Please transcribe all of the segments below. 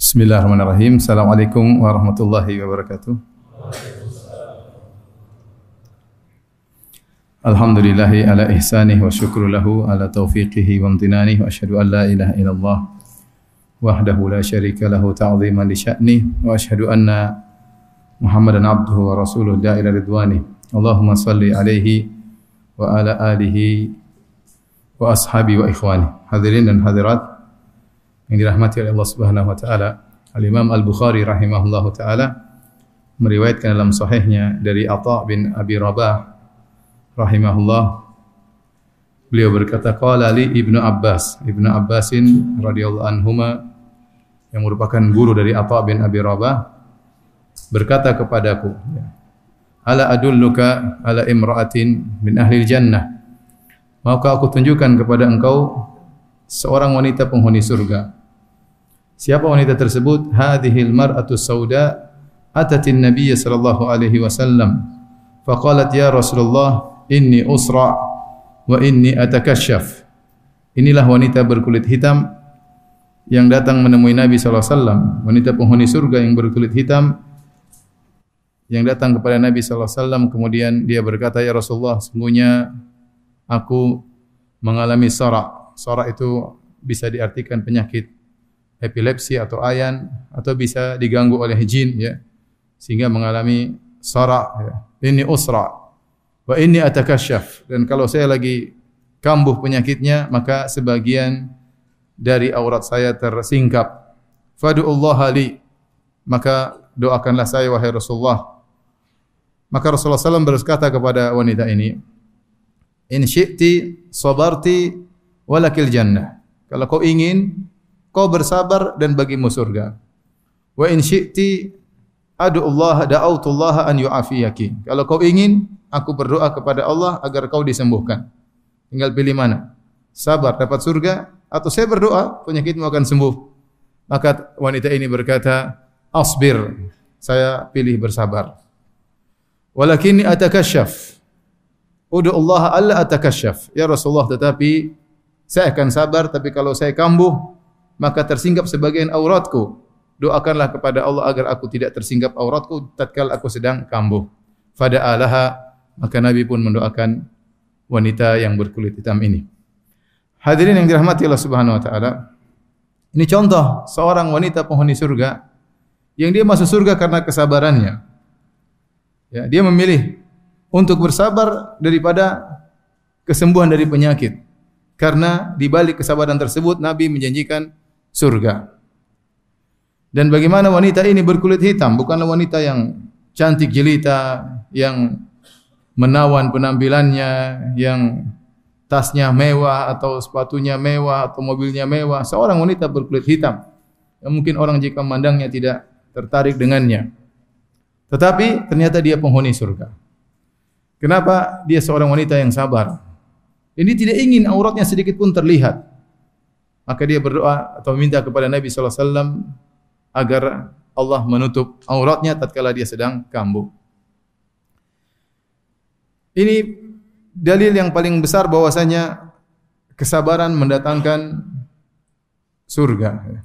Bismillahirrahmanirrahim. Assalamualaikum warahmatullahi wabarakatuh. Alhamdulillahi ala ihsanih wa syukru lahu ala taufiqihi wa amtinanih wa asyhadu an la ilaha illallah wahdahu la syarika lahu ta'ziman li sya'nih wa asyhadu anna Muhammadan abduhu wa rasuluh da'ila ridwani. Allahumma salli alaihi wa ala alihi wa ashabi wa ikhwani. Hadirin dan hadirat yang dirahmati oleh Allah Subhanahu wa taala. Al-Imam Al-Bukhari rahimahullahu taala meriwayatkan dalam sahihnya dari Atha bin Abi Rabah rahimahullah. Beliau berkata qala li Ibnu Abbas. Ibnu Abbasin radhiyallahu anhuma yang merupakan guru dari Atha bin Abi Rabah berkata kepadaku ala adulluka ala imra'atin min ahli jannah maka aku tunjukkan kepada engkau seorang wanita penghuni surga siapa wanita tersebut hadhil mar'atu sauda atatin nabiy sallallahu alaihi wasallam faqalat ya rasulullah inni usra wa inni atakashaf. Inilah wanita berkulit hitam yang datang menemui Nabi SAW. Wanita penghuni surga yang berkulit hitam yang datang kepada Nabi SAW. Kemudian dia berkata, Ya Rasulullah, sungguhnya aku mengalami sorak. Sorak itu bisa diartikan penyakit epilepsi atau ayan atau bisa diganggu oleh jin ya sehingga mengalami sorak ya. ini usra Wa inni atakasyaf dan kalau saya lagi kambuh penyakitnya maka sebagian dari aurat saya tersingkap. Fadu'ullah li maka doakanlah saya wahai Rasulullah. Maka Rasulullah SAW berkata kepada wanita ini, In syi'ti sabarti walakil jannah. Kalau kau ingin, kau bersabar dan bagimu surga. Wa in syi'ti adu'ullah da'autullah an yu'afiyaki. Kalau kau ingin, aku berdoa kepada Allah agar kau disembuhkan. Tinggal pilih mana. Sabar dapat surga atau saya berdoa penyakitmu akan sembuh. Maka wanita ini berkata, "Asbir." Saya pilih bersabar. Walakinni atakasyaf. Udu Allah alla atakasyaf. Ya Rasulullah, tetapi saya akan sabar tapi kalau saya kambuh maka tersinggap sebagian auratku. Doakanlah kepada Allah agar aku tidak tersinggap auratku tatkala aku sedang kambuh. Fada alaha maka Nabi pun mendoakan wanita yang berkulit hitam ini. Hadirin yang dirahmati Allah Subhanahu wa taala. Ini contoh seorang wanita penghuni surga yang dia masuk surga karena kesabarannya. Ya, dia memilih untuk bersabar daripada kesembuhan dari penyakit. Karena di balik kesabaran tersebut Nabi menjanjikan surga. Dan bagaimana wanita ini berkulit hitam, bukanlah wanita yang cantik jelita, yang menawan penampilannya yang tasnya mewah atau sepatunya mewah atau mobilnya mewah. Seorang wanita berkulit hitam. Yang mungkin orang jika memandangnya tidak tertarik dengannya. Tetapi ternyata dia penghuni surga. Kenapa dia seorang wanita yang sabar? Ini tidak ingin auratnya sedikit pun terlihat maka dia berdoa atau meminta kepada Nabi SAW agar Allah menutup auratnya tatkala dia sedang kambuh ini dalil yang paling besar bahwasanya kesabaran mendatangkan surga.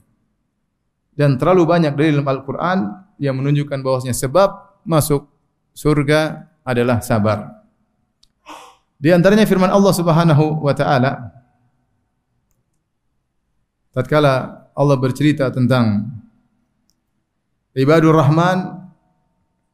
Dan terlalu banyak dalil dalam Al-Qur'an yang menunjukkan bahwasanya sebab masuk surga adalah sabar. Di antaranya firman Allah Subhanahu wa taala tatkala Allah bercerita tentang ibadur rahman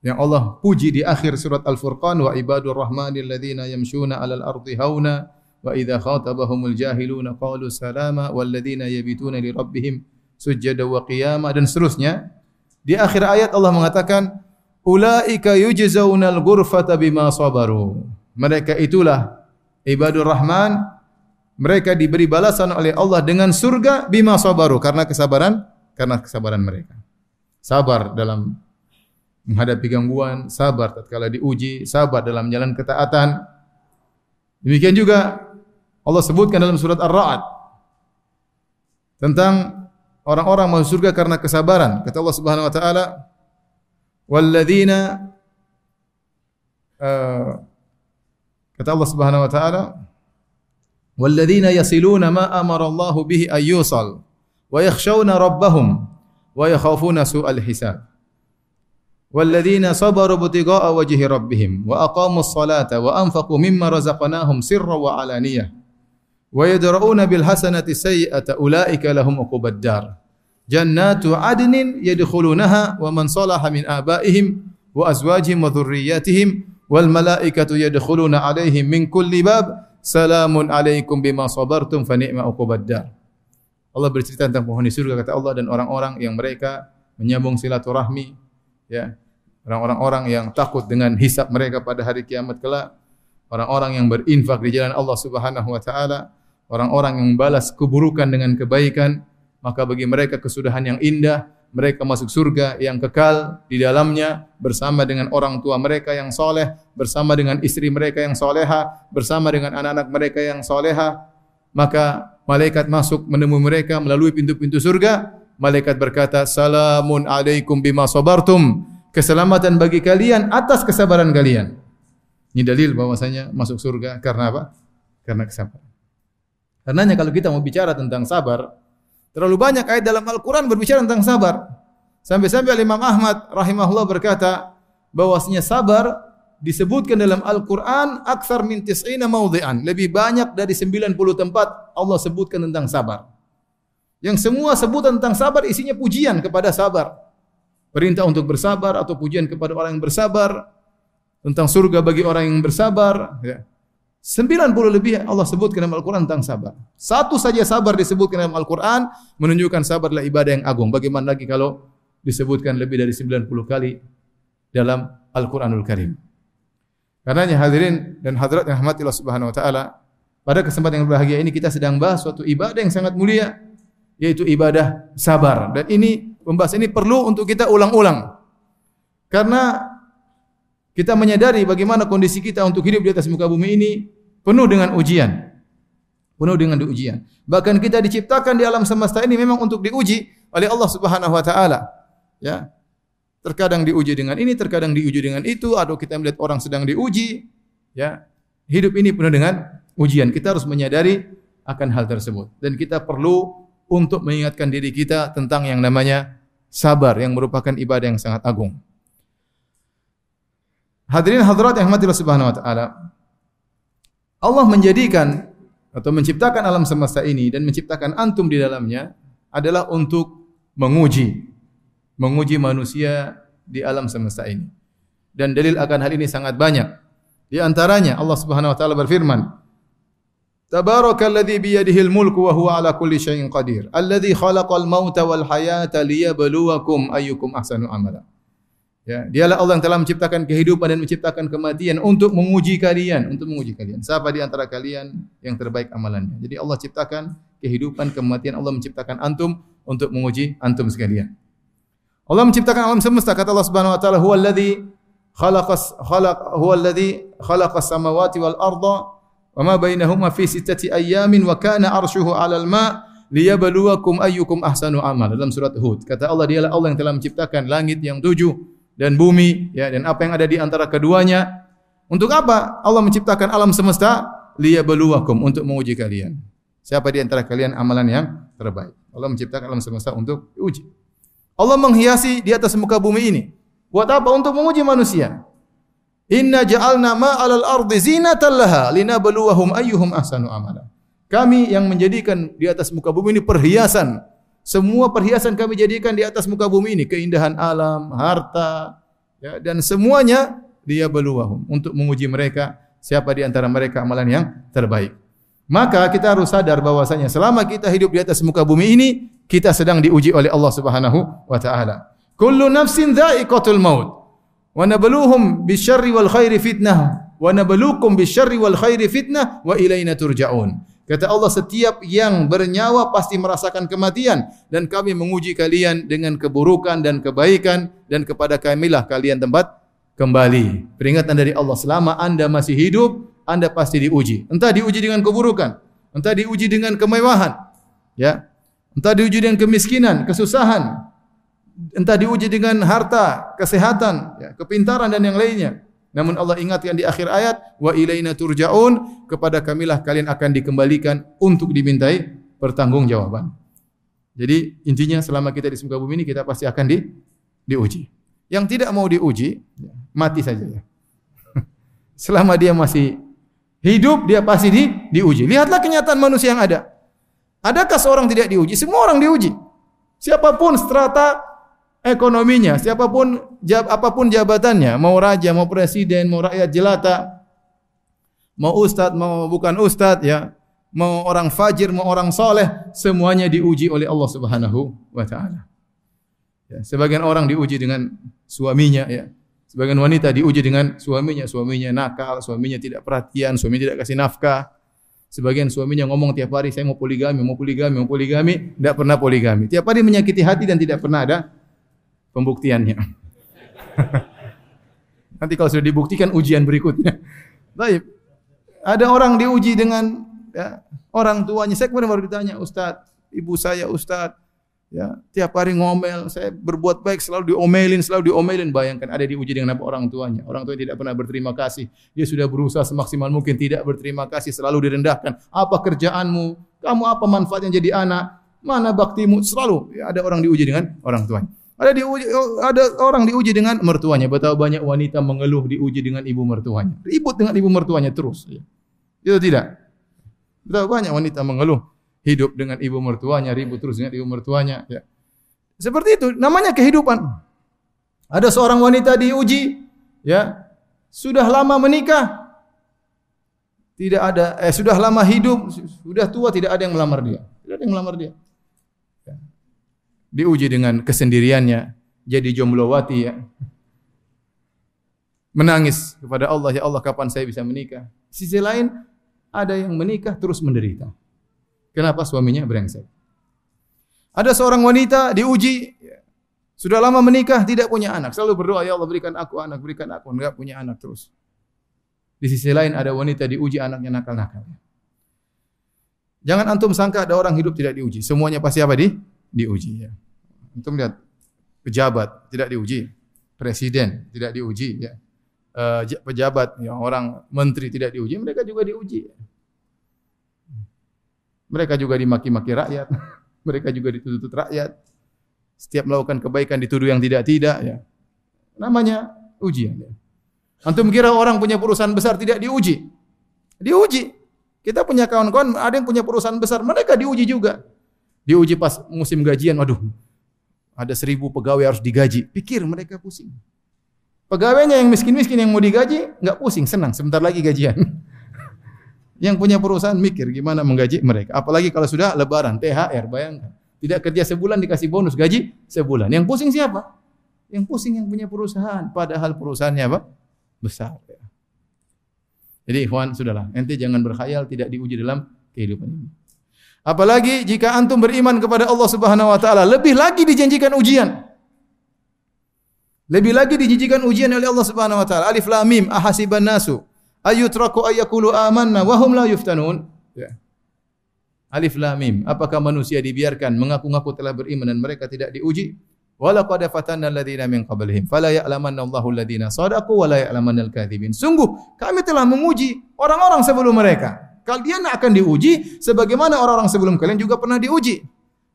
yang Allah puji di akhir surat Al-Furqan wa ibadur rahmanil ladzina yamshuna 'alal ardi hauna wa idza khatabahumul jahiluna qalu salama wal ladzina yabituna li rabbihim sujada wa qiyama dan seterusnya. Di akhir ayat Allah mengatakan ulaika yujzaunal ghurfata bima sabaru. Mereka itulah ibadur rahman mereka diberi balasan oleh Allah dengan surga bima sabaru karena kesabaran karena kesabaran mereka sabar dalam menghadapi gangguan, sabar tatkala diuji, sabar dalam jalan ketaatan. Demikian juga Allah sebutkan dalam surat Ar-Ra'd tentang orang-orang masuk surga karena kesabaran. Kata Allah Subhanahu wa taala, "Walladzina uh, kata Allah Subhanahu wa taala, "Walladzina yasiluna ma amara Allah bihi ayyusal wa yakhshawna rabbahum wa yakhafuna su'al hisab. والذين صبروا ابتغاء وجه ربهم وأقاموا الصلاة وأنفقوا مما رزقناهم سرا وعلانية ويدرؤون بالحسنة السيئة أولئك لهم عقبى الدار جنات عدن يدخلونها ومن صلح من آبائهم وأزواجهم وذرياتهم والملائكة يدخلون عليهم من كل باب Salamun alaikum bima sabartum fa ni'ma uqubad Allah bercerita tentang penghuni surga kata Allah dan orang-orang yang mereka menyambung silaturahmi ya. Orang-orang yang takut dengan hisab mereka pada hari kiamat kelak. Orang-orang yang berinfak di jalan Allah Subhanahu wa taala. Orang-orang yang membalas keburukan dengan kebaikan. Maka bagi mereka kesudahan yang indah mereka masuk surga yang kekal di dalamnya bersama dengan orang tua mereka yang soleh, bersama dengan istri mereka yang soleha, bersama dengan anak-anak mereka yang soleha. Maka malaikat masuk menemui mereka melalui pintu-pintu surga. Malaikat berkata, Salamun alaikum bima sabartum. Keselamatan bagi kalian atas kesabaran kalian. Ini dalil bahwasanya masuk surga karena apa? Karena kesabaran. Karenanya kalau kita mau bicara tentang sabar, terlalu banyak ayat dalam Al-Quran berbicara tentang sabar. Sampai-sampai Imam Ahmad rahimahullah berkata, bahwasanya sabar disebutkan dalam Al-Quran aksar min tis'ina. Lebih banyak dari 90 tempat Allah sebutkan tentang sabar. Yang semua sebutan tentang sabar isinya pujian kepada sabar. Perintah untuk bersabar atau pujian kepada orang yang bersabar. Tentang surga bagi orang yang bersabar. Ya. 90 lebih Allah sebutkan dalam Al-Quran tentang sabar. Satu saja sabar disebutkan dalam Al-Quran menunjukkan sabar adalah ibadah yang agung. Bagaimana lagi kalau disebutkan lebih dari 90 kali dalam Al-Quranul Karim. Karenanya hadirin dan hadirat yang rahmati Allah Subhanahu wa taala, pada kesempatan yang berbahagia ini kita sedang bahas suatu ibadah yang sangat mulia yaitu ibadah sabar. Dan ini pembahasan ini perlu untuk kita ulang-ulang. Karena kita menyadari bagaimana kondisi kita untuk hidup di atas muka bumi ini penuh dengan ujian. Penuh dengan ujian. Bahkan kita diciptakan di alam semesta ini memang untuk diuji oleh Allah Subhanahu wa taala. Ya. Terkadang diuji dengan ini, terkadang diuji dengan itu, atau kita melihat orang sedang diuji, ya. Hidup ini penuh dengan ujian. Kita harus menyadari akan hal tersebut dan kita perlu untuk mengingatkan diri kita tentang yang namanya sabar yang merupakan ibadah yang sangat agung. Hadirin hadirat yang mati Subhanahu wa taala. Allah menjadikan atau menciptakan alam semesta ini dan menciptakan antum di dalamnya adalah untuk menguji menguji manusia di alam semesta ini. Dan dalil akan hal ini sangat banyak. Di antaranya Allah Subhanahu wa taala berfirman, Tabarakalladzi biyadihil mulku wa huwa ala kulli syai'in qadir. Alladzi khalaqal mauta wal hayata liyabluwakum ayyukum ahsanu amala. Ya, dialah Allah yang telah menciptakan kehidupan dan menciptakan kematian untuk menguji kalian, untuk menguji kalian. Siapa di antara kalian yang terbaik amalannya? Jadi Allah ciptakan kehidupan, kematian, Allah menciptakan antum untuk menguji antum sekalian. Allah menciptakan alam semesta kata Allah Subhanahu wa taala huwa alladhi khalaqas khalaq huwa alladhi khalaqas samawati wal arda wa ma bainahuma fi sittati ayyamin wa kana arshuhu 'alal ma' liyabluwakum ayyukum ahsanu amal dalam surat Hud kata Allah dialah Allah yang telah menciptakan langit yang tujuh dan bumi ya dan apa yang ada di antara keduanya. Untuk apa? Allah menciptakan alam semesta liyabluwakum untuk menguji kalian. Siapa di antara kalian amalan yang terbaik? Allah menciptakan alam semesta untuk diuji. Allah menghiasi di atas muka bumi ini. Buat apa? Untuk menguji manusia. Inna ja'alna ma'alal ardi zinatan laha linabluwahum ayyuhum ahsanu amala. Kami yang menjadikan di atas muka bumi ini perhiasan semua perhiasan kami jadikan di atas muka bumi ini, keindahan alam, harta, ya, dan semuanya dia beluahum untuk menguji mereka siapa di antara mereka amalan yang terbaik. Maka kita harus sadar bahwasanya selama kita hidup di atas muka bumi ini, kita sedang diuji oleh Allah Subhanahu wa taala. Kullu nafsin dha'iqatul maut. Wa nabluhum bisyarri wal khairi fitnah wa nabluukum bisyarri wal khairi fitnah wa ilaina turja'un. Kata Allah setiap yang bernyawa pasti merasakan kematian dan kami menguji kalian dengan keburukan dan kebaikan dan kepada kamilah kalian tempat kembali. Peringatan dari Allah selama Anda masih hidup, Anda pasti diuji. Entah diuji dengan keburukan, entah diuji dengan kemewahan, ya. Entah diuji dengan kemiskinan, kesusahan, entah diuji dengan harta, kesehatan, ya, kepintaran dan yang lainnya. Namun Allah ingatkan di akhir ayat, wa ilaina turja'un, kepada kamilah kalian akan dikembalikan untuk dimintai pertanggungjawaban. Jadi intinya selama kita di muka bumi ini kita pasti akan di diuji. Yang tidak mau diuji mati saja ya. Selama dia masih hidup dia pasti di diuji. Lihatlah kenyataan manusia yang ada. Adakah seorang tidak diuji? Semua orang diuji. Siapa pun strata ekonominya, siapa pun jab, apa pun jabatannya, mau raja, mau presiden, mau rakyat jelata, mau ustadz, mau bukan ustadz ya, mau orang fajir, mau orang soleh, semuanya diuji oleh Allah Subhanahu wa taala. Ya, sebagian orang diuji dengan suaminya ya. Sebagian wanita diuji dengan suaminya, suaminya nakal, suaminya tidak perhatian, suaminya tidak kasih nafkah. Sebagian suaminya ngomong tiap hari saya mau poligami, mau poligami, mau poligami, tidak pernah poligami. Tiap hari menyakiti hati dan tidak pernah ada pembuktiannya. Nanti kalau sudah dibuktikan ujian berikutnya. Baik. Ada orang diuji dengan ya, orang tuanya. Saya kemarin baru ditanya, Ustaz, ibu saya Ustaz, ya tiap hari ngomel, saya berbuat baik selalu diomelin, selalu diomelin. Bayangkan ada diuji dengan apa orang tuanya. Orang tua tidak pernah berterima kasih. Dia sudah berusaha semaksimal mungkin tidak berterima kasih, selalu direndahkan. Apa kerjaanmu? Kamu apa manfaatnya jadi anak? Mana baktimu? Selalu ya, ada orang diuji dengan orang tuanya. Ada diuji, ada orang diuji dengan mertuanya. Betapa banyak wanita mengeluh diuji dengan ibu mertuanya. Ribut dengan ibu mertuanya terus. Ya. Itu tidak. Betapa banyak wanita mengeluh hidup dengan ibu mertuanya, ribut terus dengan ibu mertuanya. Ya. Seperti itu, namanya kehidupan. Ada seorang wanita diuji, ya sudah lama menikah, tidak ada, eh sudah lama hidup, sudah tua tidak ada yang melamar dia, tidak ada yang melamar dia. Diuji dengan kesendiriannya, jadi jomblowati ya. Menangis kepada Allah, ya Allah kapan saya bisa menikah. Sisi lain, ada yang menikah terus menderita. Kenapa suaminya brengsek? Ada seorang wanita diuji sudah lama menikah tidak punya anak, selalu berdoa ya Allah berikan aku anak, berikan aku enggak punya anak terus. Di sisi lain ada wanita diuji anaknya nakal-nakal. Jangan antum sangka ada orang hidup tidak diuji. Semuanya pasti apa di? Diuji ya. Antum lihat pejabat tidak diuji, presiden tidak diuji ya. Uh, pejabat ya orang menteri tidak diuji, mereka juga diuji. Mereka juga dimaki-maki rakyat. Mereka juga dituntut rakyat. Setiap melakukan kebaikan dituduh yang tidak-tidak ya. Namanya ujian ya. Antum kira orang punya perusahaan besar tidak diuji? Diuji. Kita punya kawan-kawan ada yang punya perusahaan besar, mereka diuji juga. Diuji pas musim gajian, waduh. Ada seribu pegawai harus digaji. Pikir mereka pusing. Pegawainya yang miskin-miskin yang mau digaji, nggak pusing, senang. Sebentar lagi gajian. Yang punya perusahaan mikir gimana menggaji mereka. Apalagi kalau sudah lebaran, THR, bayangkan. Tidak kerja sebulan dikasih bonus gaji sebulan. Yang pusing siapa? Yang pusing yang punya perusahaan. Padahal perusahaannya apa? Besar. Jadi ikhwan, sudahlah. Ente jangan berkhayal tidak diuji dalam kehidupan ini. Apalagi jika antum beriman kepada Allah Subhanahu wa taala, lebih lagi dijanjikan ujian. Lebih lagi dijanjikan ujian oleh Allah Subhanahu wa taala. Alif lam mim ahasiban nasu ayutraku ayakulu amanna wa hum la yuftanun. Ya. Alif lam mim. Apakah manusia dibiarkan mengaku-ngaku telah beriman dan mereka tidak diuji? Walaqad fatanna alladziina min qablihim fala ya'lamanna Allahu alladziina shadaqu wa la ya'lamanna al-kadzibin. Sungguh kami telah menguji orang-orang sebelum mereka. Kalian akan diuji sebagaimana orang-orang sebelum kalian juga pernah diuji.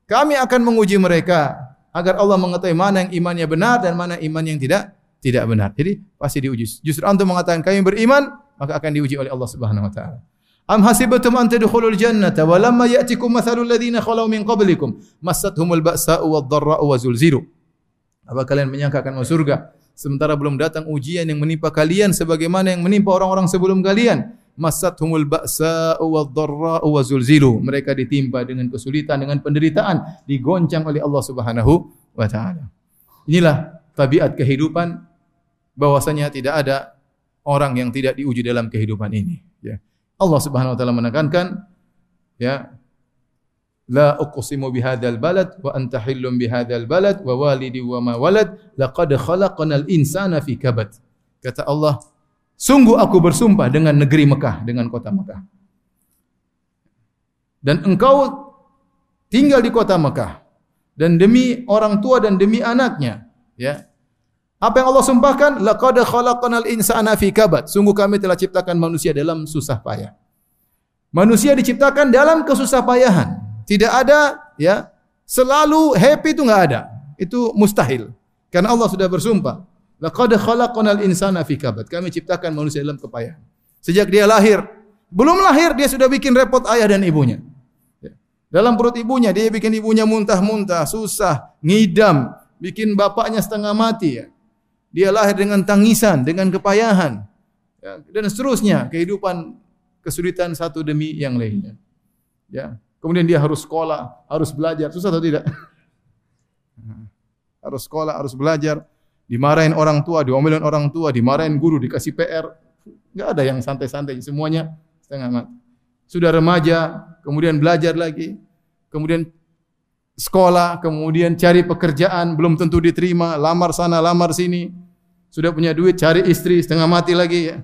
Kami akan menguji mereka agar Allah mengetahui mana yang imannya benar dan mana iman yang tidak tidak benar. Jadi pasti diuji. Justru antum mengatakan kami beriman, maka akan diuji oleh Allah Subhanahu wa taala. Am hasibatum an tadkhulul jannata wa lamma ya'tikum mathalul ladzina khalau min qablikum massathumul ba'sa'u wad-dharra'u wa zulzilu. Apa kalian menyangka akan masuk surga sementara belum datang ujian yang menimpa kalian sebagaimana yang menimpa orang-orang sebelum kalian? Massathumul ba'sa'u wad-dharra'u wa zulzilu. Mereka ditimpa dengan kesulitan, dengan penderitaan, digoncang oleh Allah Subhanahu wa taala. Inilah tabiat kehidupan bahwasanya tidak ada orang yang tidak diuji dalam kehidupan ini. Ya. Allah Subhanahu wa taala menekankan ya La uqsimu bihadzal balad wa anta hillum bihadzal balad wa walidi wa ma walad laqad khalaqnal insana fi kabad. Kata Allah, sungguh aku bersumpah dengan negeri Mekah, dengan kota Mekah. Dan engkau tinggal di kota Mekah dan demi orang tua dan demi anaknya, ya. Apa yang Allah sumpahkan? Laqad khalaqnal insana fi kabad. Sungguh kami telah ciptakan manusia dalam susah payah. Manusia diciptakan dalam kesusah payahan. Tidak ada ya selalu happy itu enggak ada. Itu mustahil. Karena Allah sudah bersumpah, "Laqad khalaqnal insana fi kabad." Kami ciptakan manusia dalam kepayahan. Sejak dia lahir, belum lahir dia sudah bikin repot ayah dan ibunya. Ya. Dalam perut ibunya dia bikin ibunya muntah-muntah, susah, ngidam, bikin bapaknya setengah mati ya. Dia lahir dengan tangisan, dengan kepayahan. Ya, dan seterusnya kehidupan kesulitan satu demi yang lainnya. Ya. Kemudian dia harus sekolah, harus belajar. Susah atau tidak? harus sekolah, harus belajar, dimarahin orang tua, diomelin orang tua, dimarahin guru, dikasih PR. Enggak ada yang santai-santai, semuanya setengah mati. Sudah remaja, kemudian belajar lagi, kemudian sekolah, kemudian cari pekerjaan, belum tentu diterima, lamar sana, lamar sini. Sudah punya duit, cari istri, setengah mati lagi ya.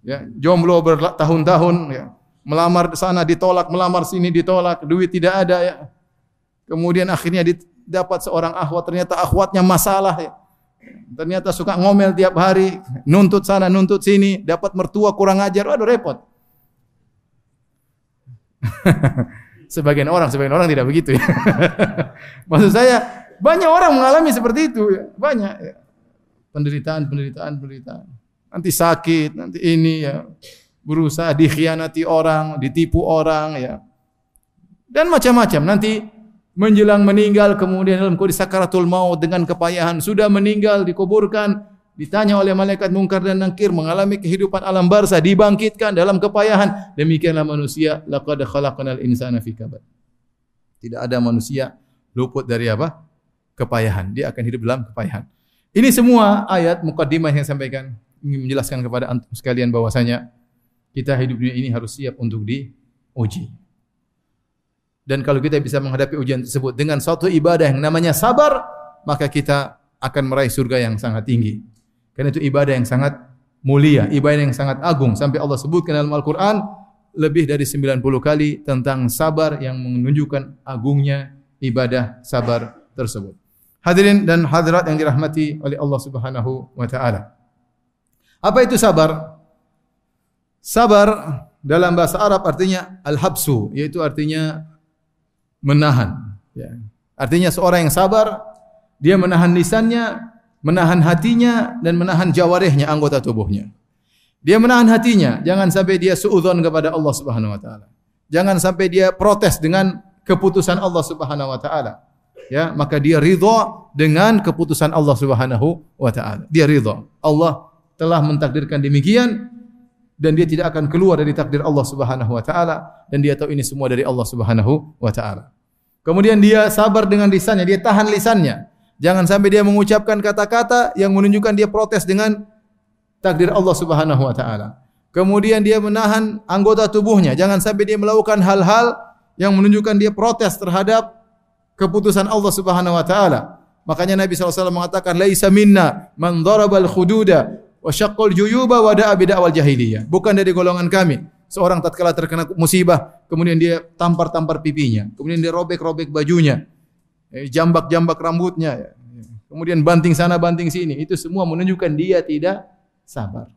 Ya, jomblo bertahun-tahun ya. Melamar sana ditolak, melamar sini ditolak, duit tidak ada ya. Kemudian akhirnya dapat seorang akhwat ternyata akhwatnya masalah ya. Ternyata suka ngomel tiap hari, nuntut sana, nuntut sini, dapat mertua kurang ajar, waduh repot. sebagian orang, sebagian orang tidak begitu ya. Maksud saya, banyak orang mengalami seperti itu, ya. banyak ya. penderitaan, penderitaan, penderitaan. Nanti sakit, nanti ini ya, berusaha dikhianati orang, ditipu orang ya. Dan macam-macam. Nanti menjelang meninggal kemudian dalam kondisi sakaratul maut dengan kepayahan sudah meninggal dikuburkan ditanya oleh malaikat mungkar dan nakir mengalami kehidupan alam barzah dibangkitkan dalam kepayahan. Demikianlah manusia laqad khalaqnal insana fi kabad. Tidak ada manusia luput dari apa? Kepayahan. Dia akan hidup dalam kepayahan. Ini semua ayat mukaddimah yang sampaikan. Ingin menjelaskan kepada antum sekalian bahwasanya kita hidup dunia ini harus siap untuk diuji dan kalau kita bisa menghadapi ujian tersebut dengan suatu ibadah yang namanya sabar, maka kita akan meraih surga yang sangat tinggi. Karena itu ibadah yang sangat mulia, ibadah yang sangat agung sampai Allah sebutkan dalam Al-Qur'an lebih dari 90 kali tentang sabar yang menunjukkan agungnya ibadah sabar tersebut. Hadirin dan hadirat yang dirahmati oleh Allah Subhanahu wa taala. Apa itu sabar? Sabar dalam bahasa Arab artinya al-habsu, yaitu artinya menahan. Ya. Artinya seorang yang sabar, dia menahan lisannya, menahan hatinya, dan menahan jawarehnya, anggota tubuhnya. Dia menahan hatinya, jangan sampai dia suudzon kepada Allah Subhanahu wa taala. Jangan sampai dia protes dengan keputusan Allah Subhanahu wa taala. Ya, maka dia ridha dengan keputusan Allah Subhanahu wa taala. Dia ridha. Allah telah mentakdirkan demikian dan dia tidak akan keluar dari takdir Allah Subhanahu wa taala dan dia tahu ini semua dari Allah Subhanahu wa taala. Kemudian dia sabar dengan lisannya, dia tahan lisannya. Jangan sampai dia mengucapkan kata-kata yang menunjukkan dia protes dengan takdir Allah Subhanahu wa taala. Kemudian dia menahan anggota tubuhnya, jangan sampai dia melakukan hal-hal yang menunjukkan dia protes terhadap keputusan Allah Subhanahu wa taala. Makanya Nabi SAW mengatakan laisa minna man darabal khududa wa syaqqal juyuba wa da'a bid'awal jahiliyah. Bukan dari golongan kami. Seorang tatkala terkena musibah, kemudian dia tampar-tampar pipinya, kemudian dia robek-robek bajunya, eh, jambak-jambak rambutnya, ya. kemudian banting sana banting sini. Itu semua menunjukkan dia tidak sabar.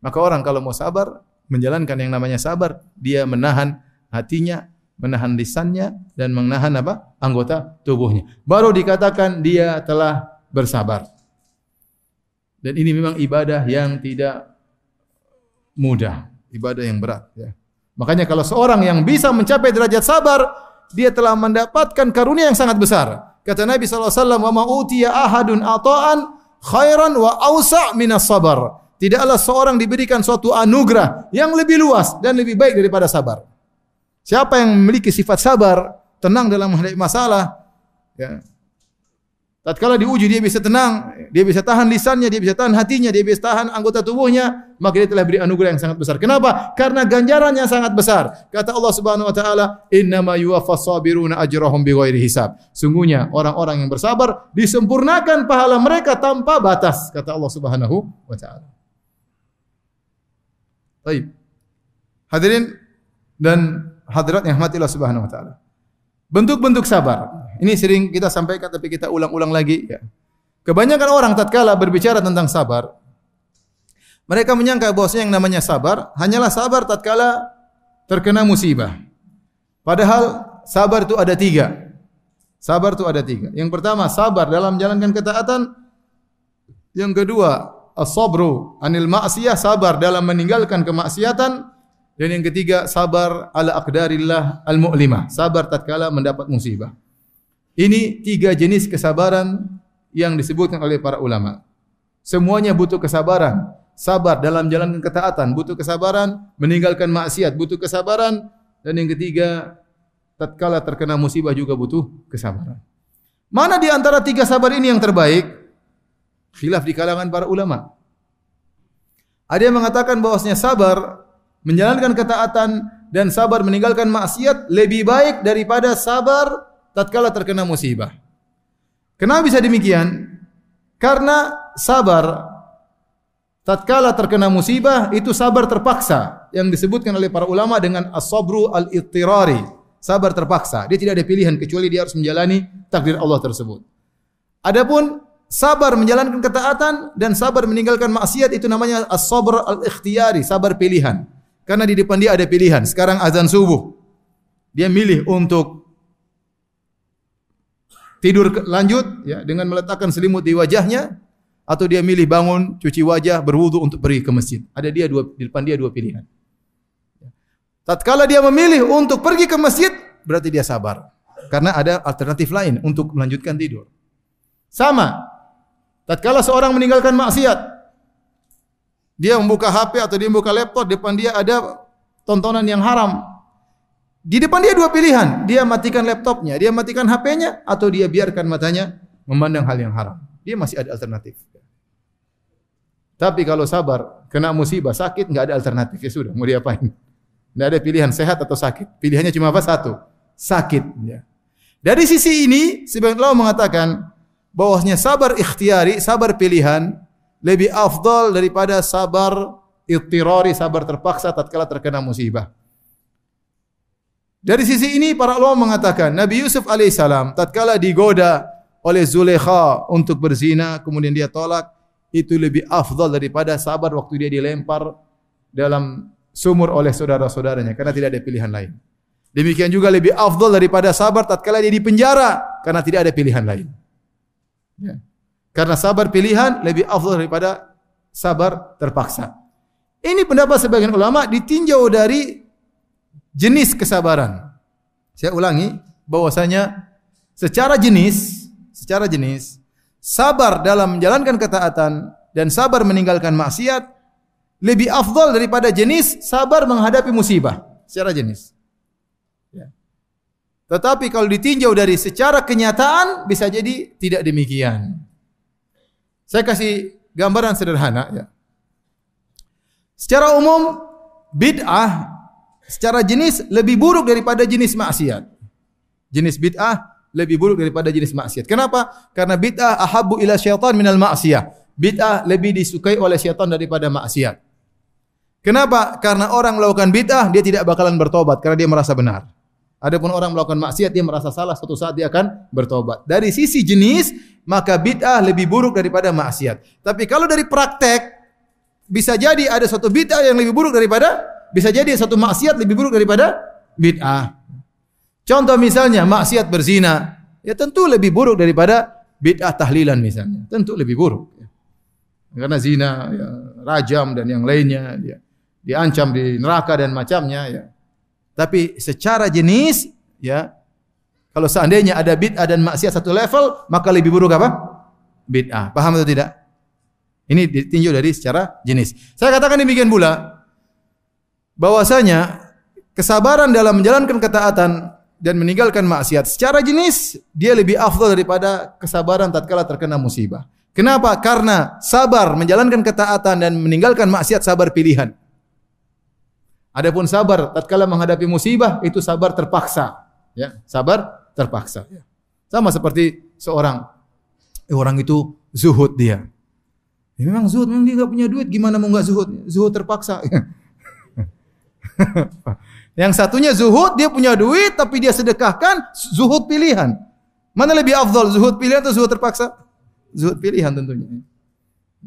Maka orang kalau mau sabar, menjalankan yang namanya sabar, dia menahan hatinya, menahan lisannya dan menahan apa? anggota tubuhnya. Baru dikatakan dia telah bersabar. Dan ini memang ibadah yang tidak mudah, ibadah yang berat ya. Makanya kalau seorang yang bisa mencapai derajat sabar, dia telah mendapatkan karunia yang sangat besar. Kata Nabi SAW, "Wa ma'utiya ahadun ata'an khairan wa awsa' minas sabar." Tidaklah seorang diberikan suatu anugerah yang lebih luas dan lebih baik daripada sabar. Siapa yang memiliki sifat sabar, tenang dalam menghadapi masalah, ya, Tatkala diuji dia bisa tenang, dia bisa tahan lisannya, dia bisa tahan hatinya, dia bisa tahan anggota tubuhnya, maka dia telah beri anugerah yang sangat besar. Kenapa? Karena ganjarannya sangat besar. Kata Allah Subhanahu wa taala, "Innama yuwaffas sabiruna ajrahum bighairi hisab." Sungguhnya orang-orang yang bersabar disempurnakan pahala mereka tanpa batas, kata Allah Subhanahu wa taala. Baik. Hadirin dan hadirat yang rahmatillah Subhanahu wa taala. Bentuk-bentuk sabar. Ini sering kita sampaikan tapi kita ulang-ulang lagi ya. Kebanyakan orang tatkala berbicara tentang sabar, mereka menyangka bahwasanya yang namanya sabar hanyalah sabar tatkala terkena musibah. Padahal sabar itu ada tiga. Sabar itu ada tiga. Yang pertama, sabar dalam menjalankan ketaatan. Yang kedua, as-sabru anil ma'siyah, sabar dalam meninggalkan kemaksiatan. Dan yang ketiga, sabar ala aqdarillah al-mu'limah, sabar tatkala mendapat musibah. Ini tiga jenis kesabaran yang disebutkan oleh para ulama. Semuanya butuh kesabaran. Sabar dalam menjalankan ketaatan, butuh kesabaran, meninggalkan maksiat, butuh kesabaran, dan yang ketiga, tatkala terkena musibah juga butuh kesabaran. Mana di antara tiga sabar ini yang terbaik? Khilaf di kalangan para ulama. Ada yang mengatakan bahwasanya sabar menjalankan ketaatan dan sabar meninggalkan maksiat lebih baik daripada sabar tatkala terkena musibah. Kenapa bisa demikian? Karena sabar tatkala terkena musibah itu sabar terpaksa yang disebutkan oleh para ulama dengan as-sabru al-ittirari sabar terpaksa. Dia tidak ada pilihan kecuali dia harus menjalani takdir Allah tersebut. Adapun sabar menjalankan ketaatan dan sabar meninggalkan maksiat itu namanya as-sabr al-ikhtiyari, sabar pilihan. Karena di depan dia ada pilihan. Sekarang azan subuh. Dia milih untuk tidur lanjut ya dengan meletakkan selimut di wajahnya atau dia milih bangun, cuci wajah, berwudu untuk pergi ke masjid. Ada dia dua di depan dia dua pilihan. Tatkala dia memilih untuk pergi ke masjid, berarti dia sabar. Karena ada alternatif lain untuk melanjutkan tidur. Sama. Tatkala seorang meninggalkan maksiat, dia membuka HP atau dia membuka laptop, depan dia ada tontonan yang haram. Di depan dia dua pilihan, dia matikan laptopnya, dia matikan HP-nya, atau dia biarkan matanya memandang hal yang haram. Dia masih ada alternatif. Tapi kalau sabar, kena musibah, sakit, nggak ada alternatif. Ya sudah, mau diapain? Tidak ada pilihan sehat atau sakit. Pilihannya cuma apa? Satu. Sakit. Ya. Dari sisi ini, sebagian ulama mengatakan bahwasanya sabar ikhtiari, sabar pilihan lebih afdal daripada sabar ittirari, sabar terpaksa tatkala terkena musibah. Dari sisi ini para ulama mengatakan Nabi Yusuf alaihissalam tatkala digoda oleh Zulekha untuk berzina kemudian dia tolak itu lebih afdal daripada sabar waktu dia dilempar dalam sumur oleh saudara-saudaranya karena tidak ada pilihan lain. Demikian juga lebih afdal daripada sabar tatkala dia di penjara karena tidak ada pilihan lain. Ya. Karena sabar pilihan lebih afdal daripada sabar terpaksa. Ini pendapat sebagian ulama ditinjau dari jenis kesabaran. Saya ulangi bahwasanya secara jenis, secara jenis sabar dalam menjalankan ketaatan dan sabar meninggalkan maksiat lebih afdal daripada jenis sabar menghadapi musibah secara jenis. Ya. Tetapi kalau ditinjau dari secara kenyataan bisa jadi tidak demikian. Saya kasih gambaran sederhana ya. Secara umum bid'ah secara jenis lebih buruk daripada jenis maksiat. Jenis bid'ah lebih buruk daripada jenis maksiat. Kenapa? Karena bid'ah ahabbu ila syaitan minal maksiyah. Bid'ah lebih disukai oleh syaitan daripada maksiat. Kenapa? Karena orang melakukan bid'ah dia tidak bakalan bertobat karena dia merasa benar. Adapun orang melakukan maksiat dia merasa salah suatu saat dia akan bertobat. Dari sisi jenis maka bid'ah lebih buruk daripada maksiat. Tapi kalau dari praktek bisa jadi ada suatu bid'ah yang lebih buruk daripada bisa jadi satu maksiat lebih buruk daripada bid'ah. Contoh misalnya maksiat berzina, ya tentu lebih buruk daripada bid'ah tahlilan misalnya. Tentu lebih buruk. Karena zina, ya, rajam dan yang lainnya, dia diancam di neraka dan macamnya ya. Tapi secara jenis ya kalau seandainya ada bid'ah dan maksiat satu level, maka lebih buruk apa? Bid'ah. Paham atau tidak? Ini ditinjau dari secara jenis. Saya katakan demikian pula bahwasanya kesabaran dalam menjalankan ketaatan dan meninggalkan maksiat secara jenis dia lebih afdal daripada kesabaran tatkala terkena musibah. Kenapa? Karena sabar menjalankan ketaatan dan meninggalkan maksiat sabar pilihan. Adapun sabar tatkala menghadapi musibah itu sabar terpaksa, ya, sabar terpaksa. Sama seperti seorang eh, orang itu zuhud dia. Ya, memang zuhud, memang dia nggak punya duit, gimana mau nggak zuhud? Zuhud terpaksa. Yang satunya zuhud, dia punya duit tapi dia sedekahkan zuhud pilihan. Mana lebih afdal, zuhud pilihan atau zuhud terpaksa? Zuhud pilihan tentunya.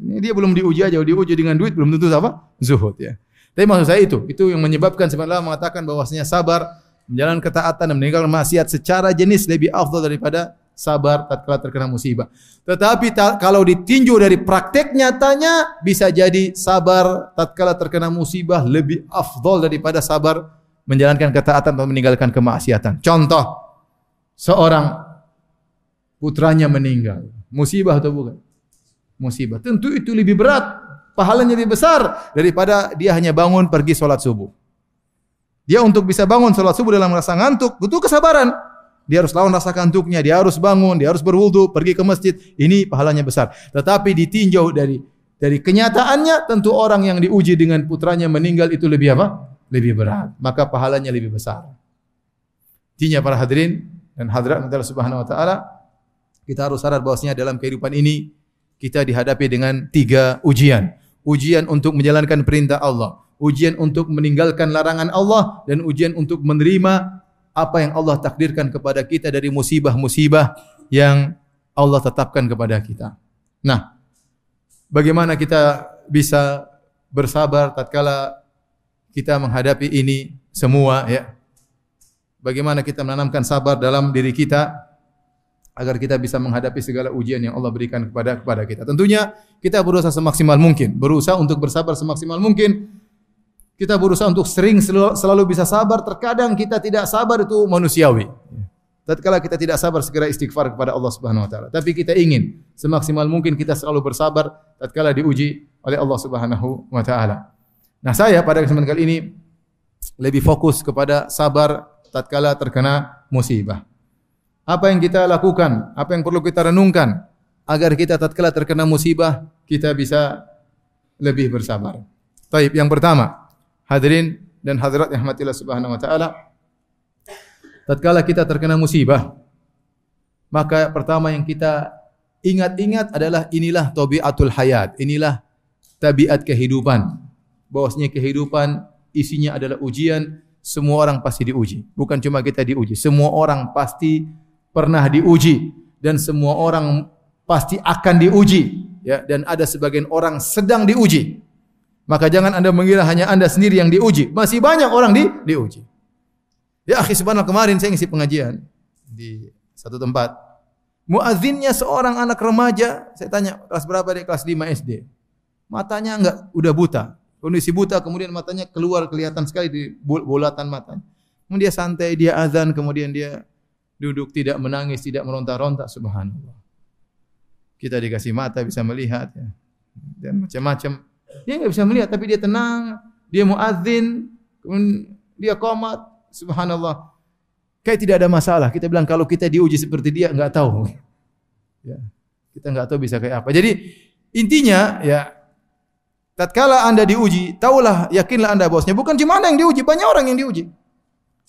Ini dia belum diuji aja, diuji dengan duit belum tentu apa? Zuhud ya. Tapi maksud saya itu, itu yang menyebabkan sebenarnya mengatakan bahwasanya sabar Menjalankan ketaatan dan meninggalkan maksiat secara jenis lebih afdal daripada sabar tatkala terkena musibah. Tetapi ta kalau ditinjau dari praktek nyatanya bisa jadi sabar tatkala terkena musibah lebih afdal daripada sabar menjalankan ketaatan atau meninggalkan kemaksiatan. Contoh, seorang putranya meninggal. Musibah atau bukan? Musibah. Tentu itu lebih berat, pahalanya lebih besar daripada dia hanya bangun pergi sholat subuh. Dia untuk bisa bangun sholat subuh dalam rasa ngantuk, butuh kesabaran. Dia harus lawan rasa kantuknya, dia harus bangun, dia harus berwudu, pergi ke masjid. Ini pahalanya besar. Tetapi ditinjau dari dari kenyataannya, tentu orang yang diuji dengan putranya meninggal itu lebih apa? Lebih berat. Maka pahalanya lebih besar. Intinya para hadirin dan hadirat Allah Subhanahu wa taala, kita harus sadar bahwasanya dalam kehidupan ini kita dihadapi dengan tiga ujian. Ujian untuk menjalankan perintah Allah, ujian untuk meninggalkan larangan Allah dan ujian untuk menerima apa yang Allah takdirkan kepada kita dari musibah-musibah yang Allah tetapkan kepada kita. Nah, bagaimana kita bisa bersabar tatkala kita menghadapi ini semua ya? Bagaimana kita menanamkan sabar dalam diri kita agar kita bisa menghadapi segala ujian yang Allah berikan kepada kepada kita. Tentunya kita berusaha semaksimal mungkin, berusaha untuk bersabar semaksimal mungkin kita berusaha untuk sering selalu, bisa sabar. Terkadang kita tidak sabar itu manusiawi. Tatkala kita tidak sabar segera istighfar kepada Allah Subhanahu wa taala. Tapi kita ingin semaksimal mungkin kita selalu bersabar tatkala diuji oleh Allah Subhanahu wa taala. Nah, saya pada kesempatan kali ini lebih fokus kepada sabar tatkala terkena musibah. Apa yang kita lakukan? Apa yang perlu kita renungkan agar kita tatkala terkena musibah kita bisa lebih bersabar. Taib, yang pertama, Hadirin dan hadirat yang rahmatillah subhanahu wa taala. Tatkala kita terkena musibah, maka pertama yang kita ingat-ingat adalah inilah tabiatul hayat, inilah tabiat kehidupan. Bahwasanya kehidupan isinya adalah ujian, semua orang pasti diuji. Bukan cuma kita diuji, semua orang pasti pernah diuji dan semua orang pasti akan diuji ya dan ada sebagian orang sedang diuji. Maka jangan Anda mengira hanya Anda sendiri yang diuji. Masih banyak orang di diuji. Ya akhi subhanallah kemarin saya ngisi pengajian di satu tempat. Muazzinnya seorang anak remaja, saya tanya kelas berapa dia? Kelas 5 SD. Matanya enggak udah buta. Kondisi buta kemudian matanya keluar kelihatan sekali di bulatan matanya. Kemudian dia santai, dia azan, kemudian dia duduk tidak menangis, tidak meronta-ronta subhanallah. Kita dikasih mata bisa melihat ya. Dan macam-macam dia nggak bisa melihat, tapi dia tenang. Dia muadzin, dia komat. Subhanallah. Kayak tidak ada masalah. Kita bilang kalau kita diuji seperti dia nggak tahu. Ya. Kita nggak tahu bisa kayak apa. Jadi intinya ya tatkala Anda diuji, tahulah, yakinlah Anda bosnya. Bukan cuma Anda yang diuji, banyak orang yang diuji.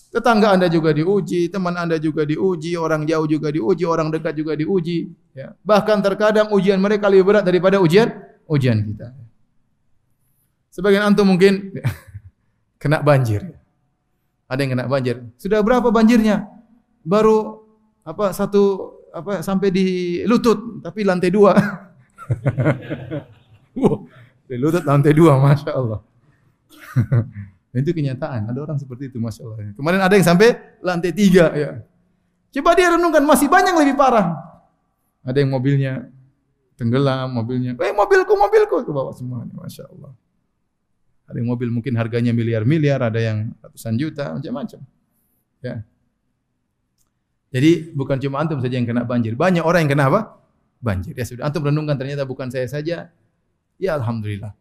Tetangga Anda juga diuji, teman Anda juga diuji, orang jauh juga diuji, orang dekat juga diuji. Ya. Bahkan terkadang ujian mereka lebih berat daripada ujian ujian kita. Sebagian antum mungkin kena banjir. Ada yang kena banjir. Sudah berapa banjirnya? Baru apa satu apa sampai di lutut, tapi lantai dua. wow, di lutut lantai dua, masya Allah. itu kenyataan. Ada orang seperti itu, masya Allah. Kemarin ada yang sampai lantai tiga, ya. Coba dia renungkan masih banyak lebih parah. Ada yang mobilnya tenggelam, mobilnya, eh mobilku, mobilku ke bawah semuanya, masya Allah. Ada yang mobil mungkin harganya miliar-miliar, ada yang ratusan juta, macam-macam. Ya. Jadi bukan cuma antum saja yang kena banjir, banyak orang yang kena apa? Banjir. Ya sudah antum renungkan ternyata bukan saya saja. Ya alhamdulillah.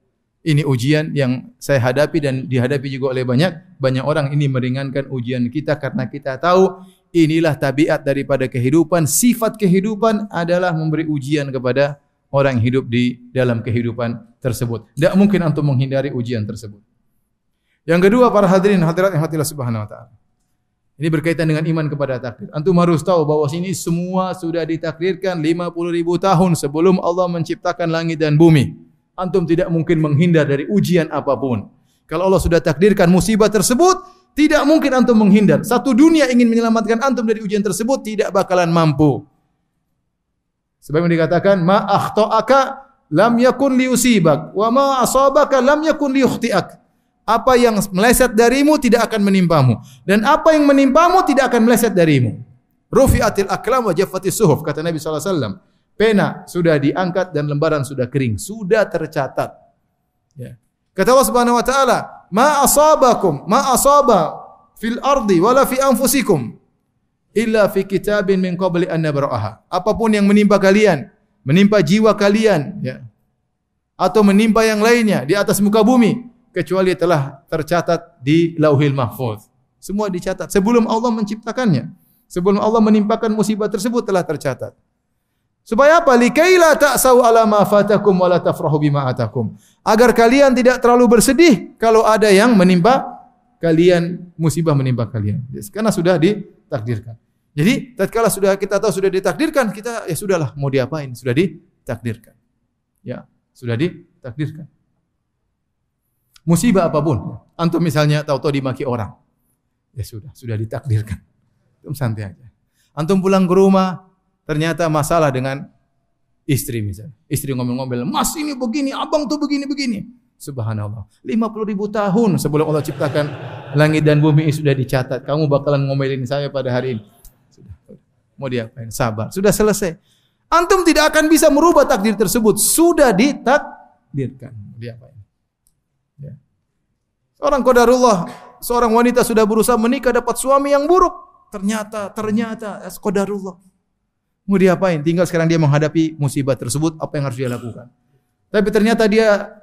Ini ujian yang saya hadapi dan dihadapi juga oleh banyak banyak orang ini meringankan ujian kita karena kita tahu inilah tabiat daripada kehidupan, sifat kehidupan adalah memberi ujian kepada orang yang hidup di dalam kehidupan tersebut. Tidak mungkin antum menghindari ujian tersebut. Yang kedua para hadirin hadirat yang hatilah subhanahu wa ta'ala. Ini berkaitan dengan iman kepada takdir. Antum harus tahu bahwa sini semua sudah ditakdirkan 50 ribu tahun sebelum Allah menciptakan langit dan bumi. Antum tidak mungkin menghindar dari ujian apa pun. Kalau Allah sudah takdirkan musibah tersebut, tidak mungkin antum menghindar. Satu dunia ingin menyelamatkan antum dari ujian tersebut tidak bakalan mampu. Sebab yang dikatakan ma akhta'aka lam yakun liusibak wa ma asabaka lam yakun liukhti'ak. Apa yang meleset darimu tidak akan menimpamu dan apa yang menimpamu tidak akan meleset darimu. Rufi'atil aklam wa jaffatis suhuf kata Nabi sallallahu alaihi wasallam. Pena sudah diangkat dan lembaran sudah kering, sudah tercatat. Ya. Kata Allah Subhanahu wa taala, "Ma asabakum, ma asaba fil ardi wala fi anfusikum illa fi kitabin min qabli an nabra'aha." Apa pun yang menimpa kalian, menimpa jiwa kalian, ya. Atau menimpa yang lainnya di atas muka bumi, kecuali telah tercatat di Lauhil Mahfuz. Semua dicatat sebelum Allah menciptakannya. Sebelum Allah menimpakan musibah tersebut telah tercatat. Supaya apa? Likaila ta'sau ala ma fatakum wa la tafrahu bima atakum. Agar kalian tidak terlalu bersedih kalau ada yang menimpa kalian, musibah menimpa kalian. Karena sudah ditakdirkan. Jadi tatkala sudah kita tahu sudah ditakdirkan, kita ya sudahlah mau diapain? Sudah ditakdirkan. Ya, sudah ditakdirkan. Musibah apa pun, antum misalnya tahu-tahu dimaki orang. Ya sudah, sudah ditakdirkan. Antum santai aja. Antum pulang ke rumah, ternyata masalah dengan istri misalnya. Istri ngomel-ngomel, mas ini begini, abang tuh begini-begini. Subhanallah. 50 ribu tahun sebelum Allah ciptakan langit dan bumi sudah dicatat. Kamu bakalan ngomelin saya pada hari ini. Sudah. Mau diapain? Sabar. Sudah selesai. Antum tidak akan bisa merubah takdir tersebut. Sudah ditakdirkan. Diapain? Ya. Seorang kodarullah, seorang wanita sudah berusaha menikah dapat suami yang buruk. Ternyata, ternyata, kodarullah. Mau diapain? Tinggal sekarang dia menghadapi musibah tersebut, apa yang harus dia lakukan. Tapi ternyata dia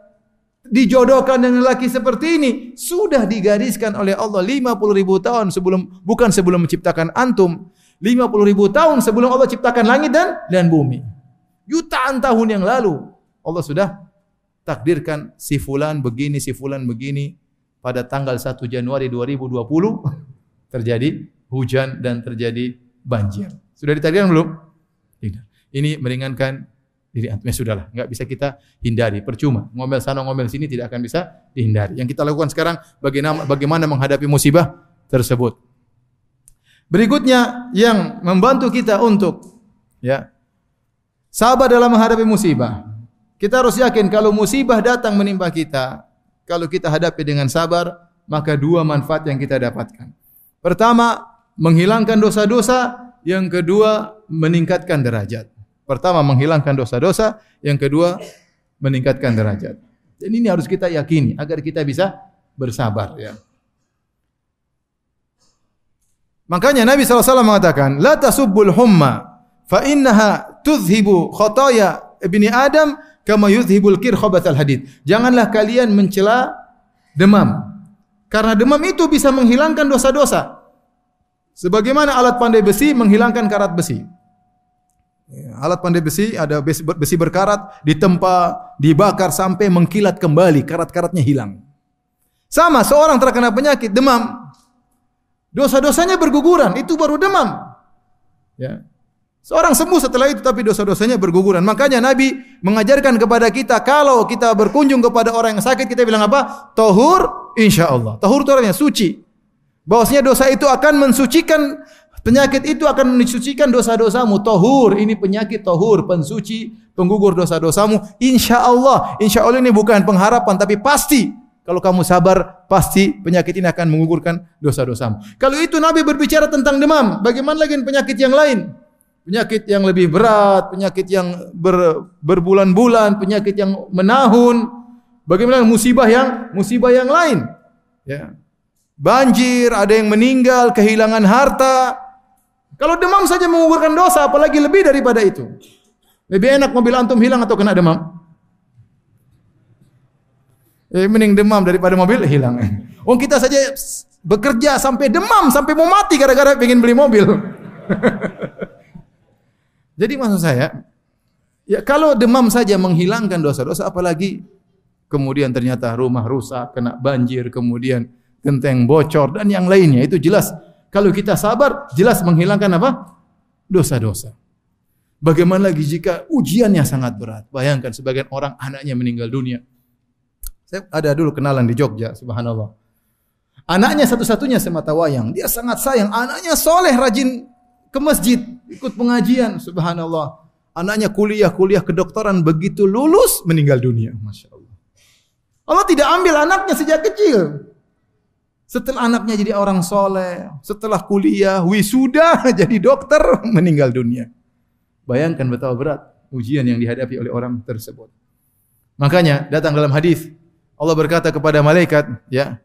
dijodohkan dengan lelaki seperti ini. Sudah digariskan oleh Allah 50 ribu tahun sebelum, bukan sebelum menciptakan antum. 50 ribu tahun sebelum Allah ciptakan langit dan dan bumi. Jutaan tahun yang lalu Allah sudah takdirkan si fulan begini, si fulan begini pada tanggal 1 Januari 2020 terjadi hujan dan terjadi banjir. Sudah ditakdirkan belum? Tidak. Ini meringankan diri antum. Ya sudahlah, enggak bisa kita hindari. Percuma. Ngomel sana ngomel sini tidak akan bisa dihindari. Yang kita lakukan sekarang bagaimana bagaimana menghadapi musibah tersebut. Berikutnya yang membantu kita untuk ya sabar dalam menghadapi musibah. Kita harus yakin kalau musibah datang menimpa kita, kalau kita hadapi dengan sabar, maka dua manfaat yang kita dapatkan. Pertama, menghilangkan dosa-dosa, yang kedua meningkatkan derajat. Pertama menghilangkan dosa-dosa, yang kedua meningkatkan derajat. Dan ini harus kita yakini agar kita bisa bersabar ya. Makanya Nabi SAW mengatakan, La tasubbul humma, fa innaha tuzhibu khotaya ibni Adam kama yuzhibul kir khobatal hadid. Janganlah kalian mencela demam. Karena demam itu bisa menghilangkan dosa-dosa. Sebagaimana alat pandai besi menghilangkan karat besi. Ya, alat pandai besi ada besi, berkarat ditempa, dibakar sampai mengkilat kembali, karat-karatnya hilang. Sama seorang terkena penyakit demam, dosa-dosanya berguguran, itu baru demam. Ya. Seorang sembuh setelah itu tapi dosa-dosanya berguguran. Makanya Nabi mengajarkan kepada kita kalau kita berkunjung kepada orang yang sakit kita bilang apa? Tohur insya Allah. Tohur itu suci. Bahwasanya dosa itu akan mensucikan penyakit itu akan mensucikan dosa-dosamu. Tohur ini penyakit tohur, pensuci, penggugur dosa-dosamu. Insya Allah, insya Allah ini bukan pengharapan tapi pasti kalau kamu sabar, pasti penyakit ini akan mengugurkan dosa-dosamu. Kalau itu Nabi berbicara tentang demam, bagaimana lagi penyakit yang lain? Penyakit yang lebih berat, penyakit yang ber, berbulan-bulan, penyakit yang menahun. Bagaimana musibah yang musibah yang lain? Ya banjir, ada yang meninggal, kehilangan harta. Kalau demam saja mengugurkan dosa, apalagi lebih daripada itu. Lebih enak mobil antum hilang atau kena demam? Eh, mending demam daripada mobil hilang. Oh kita saja bekerja sampai demam, sampai mau mati gara-gara pengen beli mobil. Jadi maksud saya, ya kalau demam saja menghilangkan dosa-dosa, apalagi kemudian ternyata rumah rusak, kena banjir, kemudian genteng bocor dan yang lainnya. Itu jelas kalau kita sabar jelas menghilangkan apa? dosa-dosa. Bagaimana lagi jika ujiannya sangat berat? Bayangkan sebagian orang anaknya meninggal dunia. Saya ada dulu kenalan di Jogja, subhanallah. Anaknya satu-satunya semata wayang. Dia sangat sayang. Anaknya soleh, rajin ke masjid, ikut pengajian, subhanallah. Anaknya kuliah, kuliah kedokteran, begitu lulus meninggal dunia. Masya Allah. Allah tidak ambil anaknya sejak kecil. Setelah anaknya jadi orang soleh, setelah kuliah, wisuda, jadi dokter, meninggal dunia. Bayangkan betapa berat ujian yang dihadapi oleh orang tersebut. Makanya datang dalam hadis Allah berkata kepada malaikat, ya,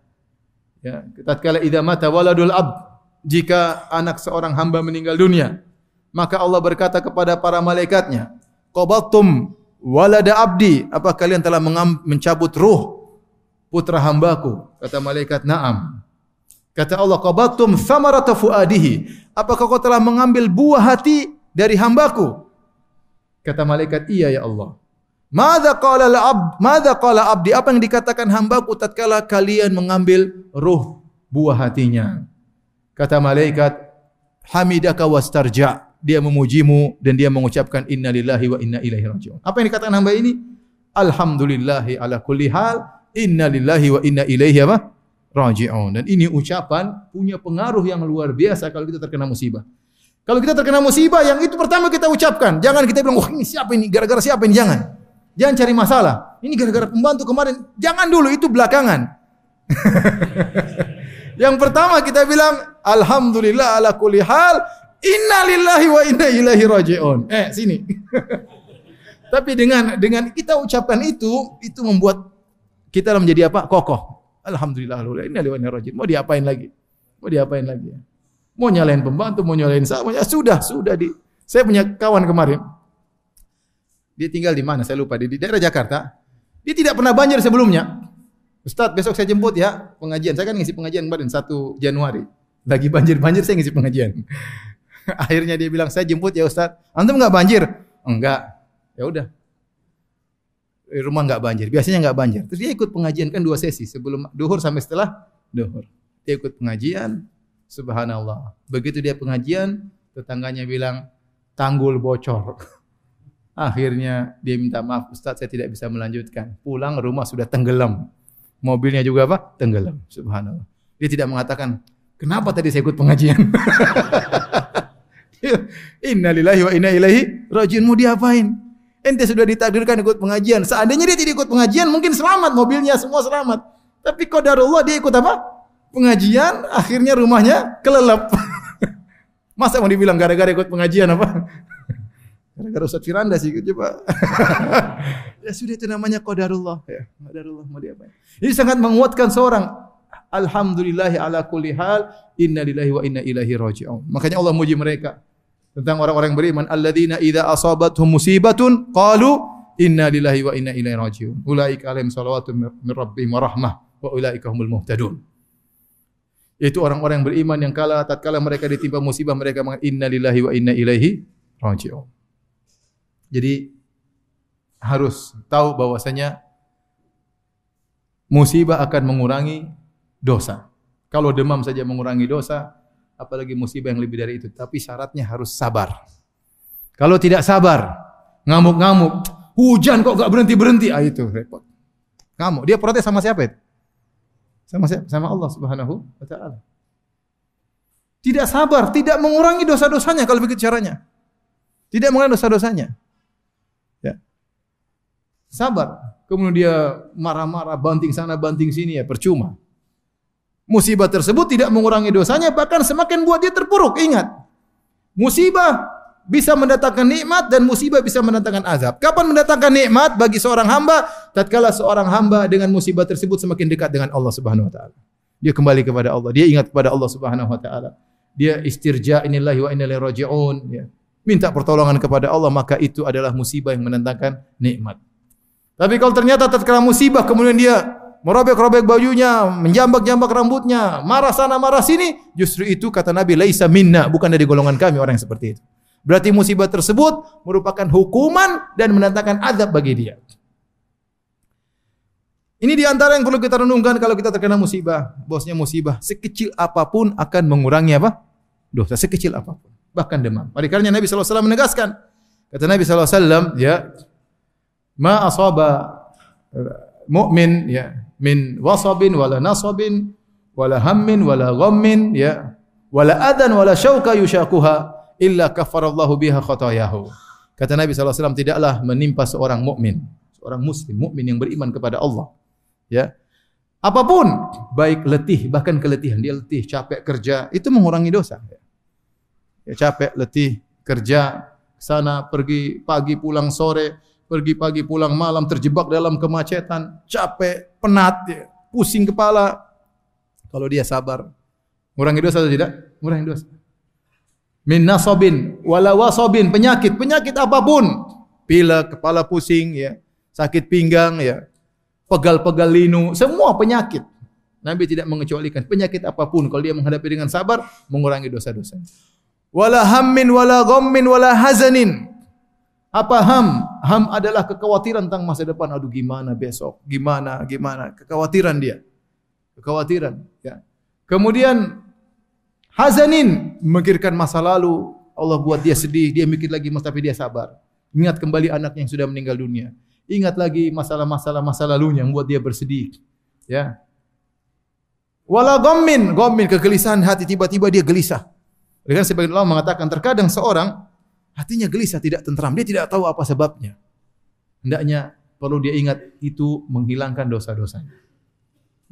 ya, tatkala idza mata waladul abd, jika anak seorang hamba meninggal dunia, maka Allah berkata kepada para malaikatnya, qabattum walada abdi, apa kalian telah mencabut ruh putra hambaku? Kata malaikat, "Na'am." Kata Allah, "Qabattum thamarata fuadihi." Apakah kau telah mengambil buah hati dari hambaku? Kata malaikat, "Iya ya Allah." Mada qala al-abd? Mada qala abdi? Apa yang dikatakan hambaku tatkala kalian mengambil ruh buah hatinya? Kata malaikat, "Hamidaka wastarja." Dia memujimu dan dia mengucapkan innalillahi wa inna ilaihi rajiun. Apa yang dikatakan hamba ini? Alhamdulillahi ala kulli hal, innalillahi wa inna ilaihi apa? rajiun. Dan ini ucapan punya pengaruh yang luar biasa kalau kita terkena musibah. Kalau kita terkena musibah, yang itu pertama kita ucapkan. Jangan kita bilang, wah ini siapa ini? Gara-gara siapa ini? Jangan. Jangan cari masalah. Ini gara-gara pembantu kemarin. Jangan dulu, itu belakangan. Yang pertama kita bilang alhamdulillah ala kulli hal inna lillahi wa inna ilaihi rajiun. Eh sini. Tapi dengan dengan kita ucapkan itu itu membuat kita menjadi apa? kokoh. Alhamdulillah inna rajiun. Mau diapain lagi? Mau diapain lagi? Mau nyalain pembantu, mau nyalain saya, ya sudah, sudah di. Saya punya kawan kemarin. Dia tinggal di mana? Saya lupa. Di, di daerah Jakarta. Dia tidak pernah banjir sebelumnya. Ustaz, besok saya jemput ya pengajian. Saya kan ngisi pengajian kemarin 1 Januari. Lagi banjir-banjir saya ngisi pengajian. Akhirnya dia bilang, "Saya jemput ya Ustaz." Antum enggak banjir? Enggak. Ya udah. Di rumah enggak banjir. Biasanya enggak banjir. Terus dia ikut pengajian kan dua sesi sebelum duhur sampai setelah duhur. Dia ikut pengajian. Subhanallah. Begitu dia pengajian, tetangganya bilang, "Tanggul bocor." Akhirnya dia minta maaf, Ustaz saya tidak bisa melanjutkan. Pulang rumah sudah tenggelam. Mobilnya juga apa? Tenggelam. Subhanallah. Dia tidak mengatakan, kenapa tadi saya ikut pengajian? inna lillahi wa inna ilaihi rajiun. Mau diapain? Ente sudah ditakdirkan ikut pengajian. Seandainya dia tidak ikut pengajian, mungkin selamat. Mobilnya semua selamat. Tapi qadarullah dia ikut apa? Pengajian, akhirnya rumahnya kelelep. Masa mau dibilang gara-gara ikut pengajian apa? Gara-gara Ustaz Firanda sih coba. ya sudah itu namanya qadarullah ya. Qadarullah mau diapain. Ini sangat menguatkan seorang alhamdulillahi ala kulli hal inna lillahi wa inna ilaihi raji'un. Makanya Allah muji mereka tentang orang-orang beriman alladzina idza asabatuhum musibatun qalu inna lillahi wa inna ilaihi raji'un. Ulaika alaihim salawatu min rabbihim wa rahmah wa ulaika humul muhtadun. Itu orang-orang yang beriman yang kala tatkala mereka ditimpa musibah mereka mengatakan inna lillahi wa inna ilaihi raji'un. Jadi harus tahu bahwasanya musibah akan mengurangi dosa. Kalau demam saja mengurangi dosa, apalagi musibah yang lebih dari itu. Tapi syaratnya harus sabar. Kalau tidak sabar, ngamuk-ngamuk, hujan kok gak berhenti-berhenti, ah itu repot. Kamu, dia protes sama siapa itu? Sama siapa? Sama Allah Subhanahu wa taala. Tidak sabar, tidak mengurangi dosa-dosanya kalau begitu caranya. Tidak mengurangi dosa-dosanya. Sabar. Kemudian dia marah-marah, banting sana, banting sini ya percuma. Musibah tersebut tidak mengurangi dosanya, bahkan semakin buat dia terpuruk. Ingat, musibah bisa mendatangkan nikmat dan musibah bisa mendatangkan azab. Kapan mendatangkan nikmat bagi seorang hamba? Tatkala seorang hamba dengan musibah tersebut semakin dekat dengan Allah Subhanahu wa taala. Dia kembali kepada Allah, dia ingat kepada Allah Subhanahu wa taala. Dia istirja inillahi wa inna raji'un, ya. Minta pertolongan kepada Allah, maka itu adalah musibah yang mendatangkan nikmat. Tapi kalau ternyata tatkala musibah kemudian dia merobek-robek bajunya, menjambak-jambak rambutnya, marah sana marah sini, justru itu kata Nabi laisa minna, bukan dari golongan kami orang yang seperti itu. Berarti musibah tersebut merupakan hukuman dan mendatangkan azab bagi dia. Ini di antara yang perlu kita renungkan kalau kita terkena musibah. Bosnya musibah, sekecil apa pun akan mengurangi apa? Dosa sekecil apa pun, bahkan demam. Oleh karena Nabi SAW menegaskan, kata Nabi SAW, ya, ma asaba eh, mu'min ya min wasabin wala nasabin wala hammin wala ghammin ya wala adan wala syauka yushakuha illa kafarallahu biha khatayahu. Kata Nabi SAW, tidaklah menimpa seorang mukmin, seorang muslim, mukmin yang beriman kepada Allah. Ya. Apa pun, baik letih, bahkan keletihan, dia letih, capek kerja, itu mengurangi dosa. Ya, capek, letih, kerja, sana pergi pagi pulang sore, pergi pagi pulang malam terjebak dalam kemacetan, capek, penat, ya, pusing kepala. Kalau dia sabar, mengurangi dosa atau tidak? Mengurangi dosa. Min nasabin wala wasabin, penyakit, penyakit apa pun, pilek, kepala pusing ya, sakit pinggang ya, pegal-pegal linu, semua penyakit. Nabi tidak mengecualikan penyakit apa pun kalau dia menghadapi dengan sabar mengurangi dosa-dosa. Wala hammin wala ghammin wala hazanin. Apa ham? Ham adalah kekhawatiran tentang masa depan. Aduh gimana besok? Gimana? Gimana? Kekhawatiran dia. Kekhawatiran, ya. Kemudian hazanin memikirkan masa lalu. Allah buat dia sedih, dia mikir lagi tapi dia sabar. Ingat kembali anak yang sudah meninggal dunia. Ingat lagi masalah-masalah masa lalunya yang buat dia bersedih. Ya. Wala ghammin kegelisahan hati tiba-tiba dia gelisah. Dengan sebagian ulama mengatakan terkadang seorang hatinya gelisah, tidak tentram, dia tidak tahu apa sebabnya. Hendaknya perlu dia ingat itu menghilangkan dosa-dosanya.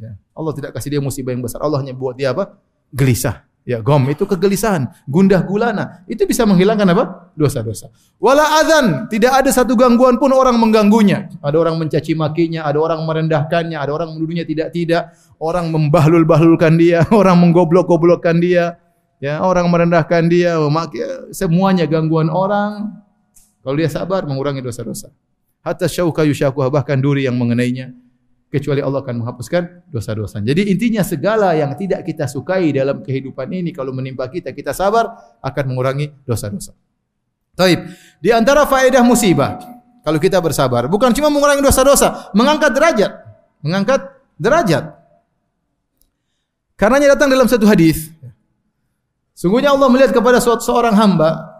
Ya. Allah tidak kasih dia musibah yang besar. Allah hanya buat dia apa? Gelisah. Ya, gom itu kegelisahan, gundah gulana. Itu bisa menghilangkan apa? Dosa-dosa. Wala adzan, tidak ada satu gangguan pun orang mengganggunya. Ada orang mencaci makinya, ada orang merendahkannya, ada orang menuduhnya tidak-tidak, orang membahlul-bahlulkan dia, orang menggoblok-goblokkan dia, ya, orang merendahkan dia, semuanya gangguan orang. Kalau dia sabar mengurangi dosa-dosa. Hatta syauka yusyakuha bahkan duri yang mengenainya kecuali Allah akan menghapuskan dosa-dosa. Jadi intinya segala yang tidak kita sukai dalam kehidupan ini kalau menimpa kita kita sabar akan mengurangi dosa-dosa. Taib. Di antara faedah musibah kalau kita bersabar bukan cuma mengurangi dosa-dosa, mengangkat derajat, mengangkat derajat. Karenanya datang dalam satu hadis. Sungguhnya Allah melihat kepada seorang hamba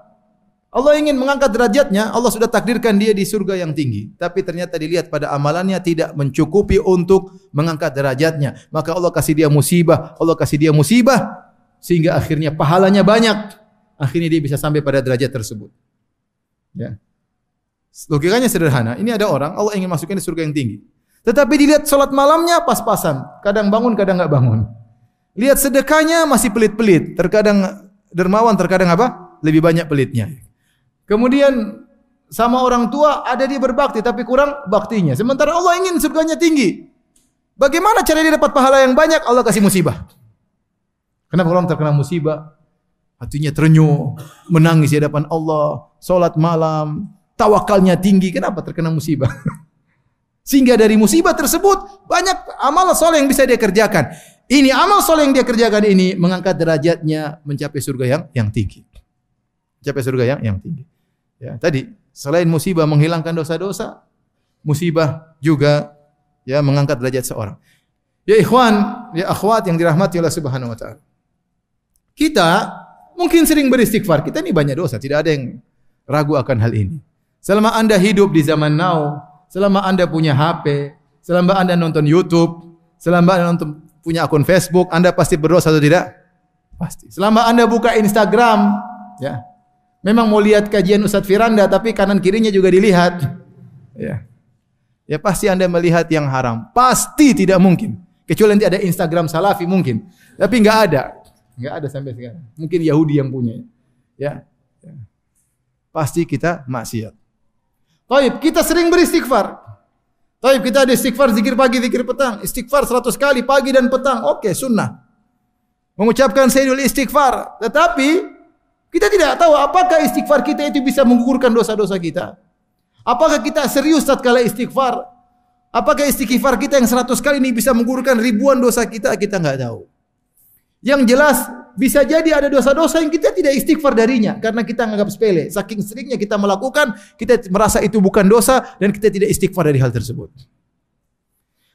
Allah ingin mengangkat derajatnya, Allah sudah takdirkan dia di surga yang tinggi. Tapi ternyata dilihat pada amalannya tidak mencukupi untuk mengangkat derajatnya. Maka Allah kasih dia musibah, Allah kasih dia musibah sehingga akhirnya pahalanya banyak. Akhirnya dia bisa sampai pada derajat tersebut. Ya. Logikanya sederhana. Ini ada orang Allah ingin masukkan di surga yang tinggi. Tetapi dilihat salat malamnya pas-pasan, kadang bangun, kadang nggak bangun. Lihat sedekahnya masih pelit-pelit, terkadang dermawan, terkadang apa? Lebih banyak pelitnya. Kemudian sama orang tua ada dia berbakti tapi kurang baktinya. Sementara Allah ingin surganya tinggi. Bagaimana cara dia dapat pahala yang banyak? Allah kasih musibah. Kenapa orang terkena musibah? Hatinya terenyuh, menangis di hadapan Allah, salat malam, tawakalnya tinggi. Kenapa terkena musibah? Sehingga dari musibah tersebut banyak amal soleh yang bisa dia kerjakan. Ini amal soleh yang dia kerjakan ini mengangkat derajatnya mencapai surga yang yang tinggi. Mencapai surga yang yang tinggi. Ya, tadi selain musibah menghilangkan dosa-dosa, musibah juga ya mengangkat derajat seorang. Ya ikhwan, ya akhwat yang dirahmati Allah Subhanahu wa taala. Kita mungkin sering beristighfar. Kita ini banyak dosa, tidak ada yang ragu akan hal ini. Selama Anda hidup di zaman now, selama Anda punya HP, selama Anda nonton YouTube, selama Anda nonton punya akun Facebook, Anda pasti berdosa atau tidak? Pasti. Selama Anda buka Instagram, ya, Memang mau lihat kajian Ustadz Firanda tapi kanan kirinya juga dilihat. Ya. Ya pasti Anda melihat yang haram. Pasti tidak mungkin. Kecuali nanti ada Instagram Salafi mungkin. Tapi enggak ada. Enggak ada sampai sekarang. Mungkin Yahudi yang punya. Ya. ya. Pasti kita maksiat. Taib, kita sering beristighfar. Taib, kita ada istighfar zikir pagi, zikir petang. Istighfar 100 kali pagi dan petang. Oke, sunnah. Mengucapkan sayyidul istighfar. Tetapi kita tidak tahu apakah istighfar kita itu bisa menggugurkan dosa-dosa kita. Apakah kita serius tatkala istighfar? Apakah istighfar kita yang seratus kali ini bisa menggugurkan ribuan dosa kita? Kita nggak tahu. Yang jelas bisa jadi ada dosa-dosa yang kita tidak istighfar darinya karena kita menganggap sepele. Saking seringnya kita melakukan, kita merasa itu bukan dosa dan kita tidak istighfar dari hal tersebut.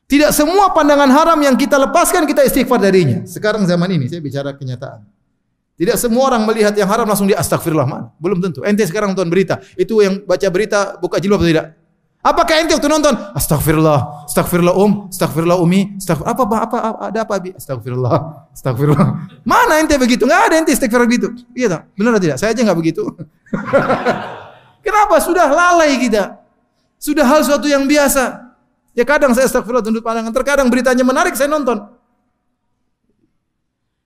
Tidak semua pandangan haram yang kita lepaskan kita istighfar darinya. Sekarang zaman ini saya bicara kenyataan. Tidak semua orang melihat yang haram langsung dia astagfirullah mana? Belum tentu. Ente sekarang nonton berita, itu yang baca berita buka jilbab atau tidak? Apakah ente waktu nonton astagfirullah, astagfirullah um, astagfirullah umi, astagfirullah apa apa, apa ada apa bi? Astagfirullah, astagfirullah. Mana ente begitu? Enggak ada ente astagfirullah begitu. Iya tak? Benar atau tidak? Saya aja enggak begitu. Kenapa? Sudah lalai kita. Sudah hal suatu yang biasa. Ya kadang saya astagfirullah tunduk pandangan, terkadang beritanya menarik saya nonton.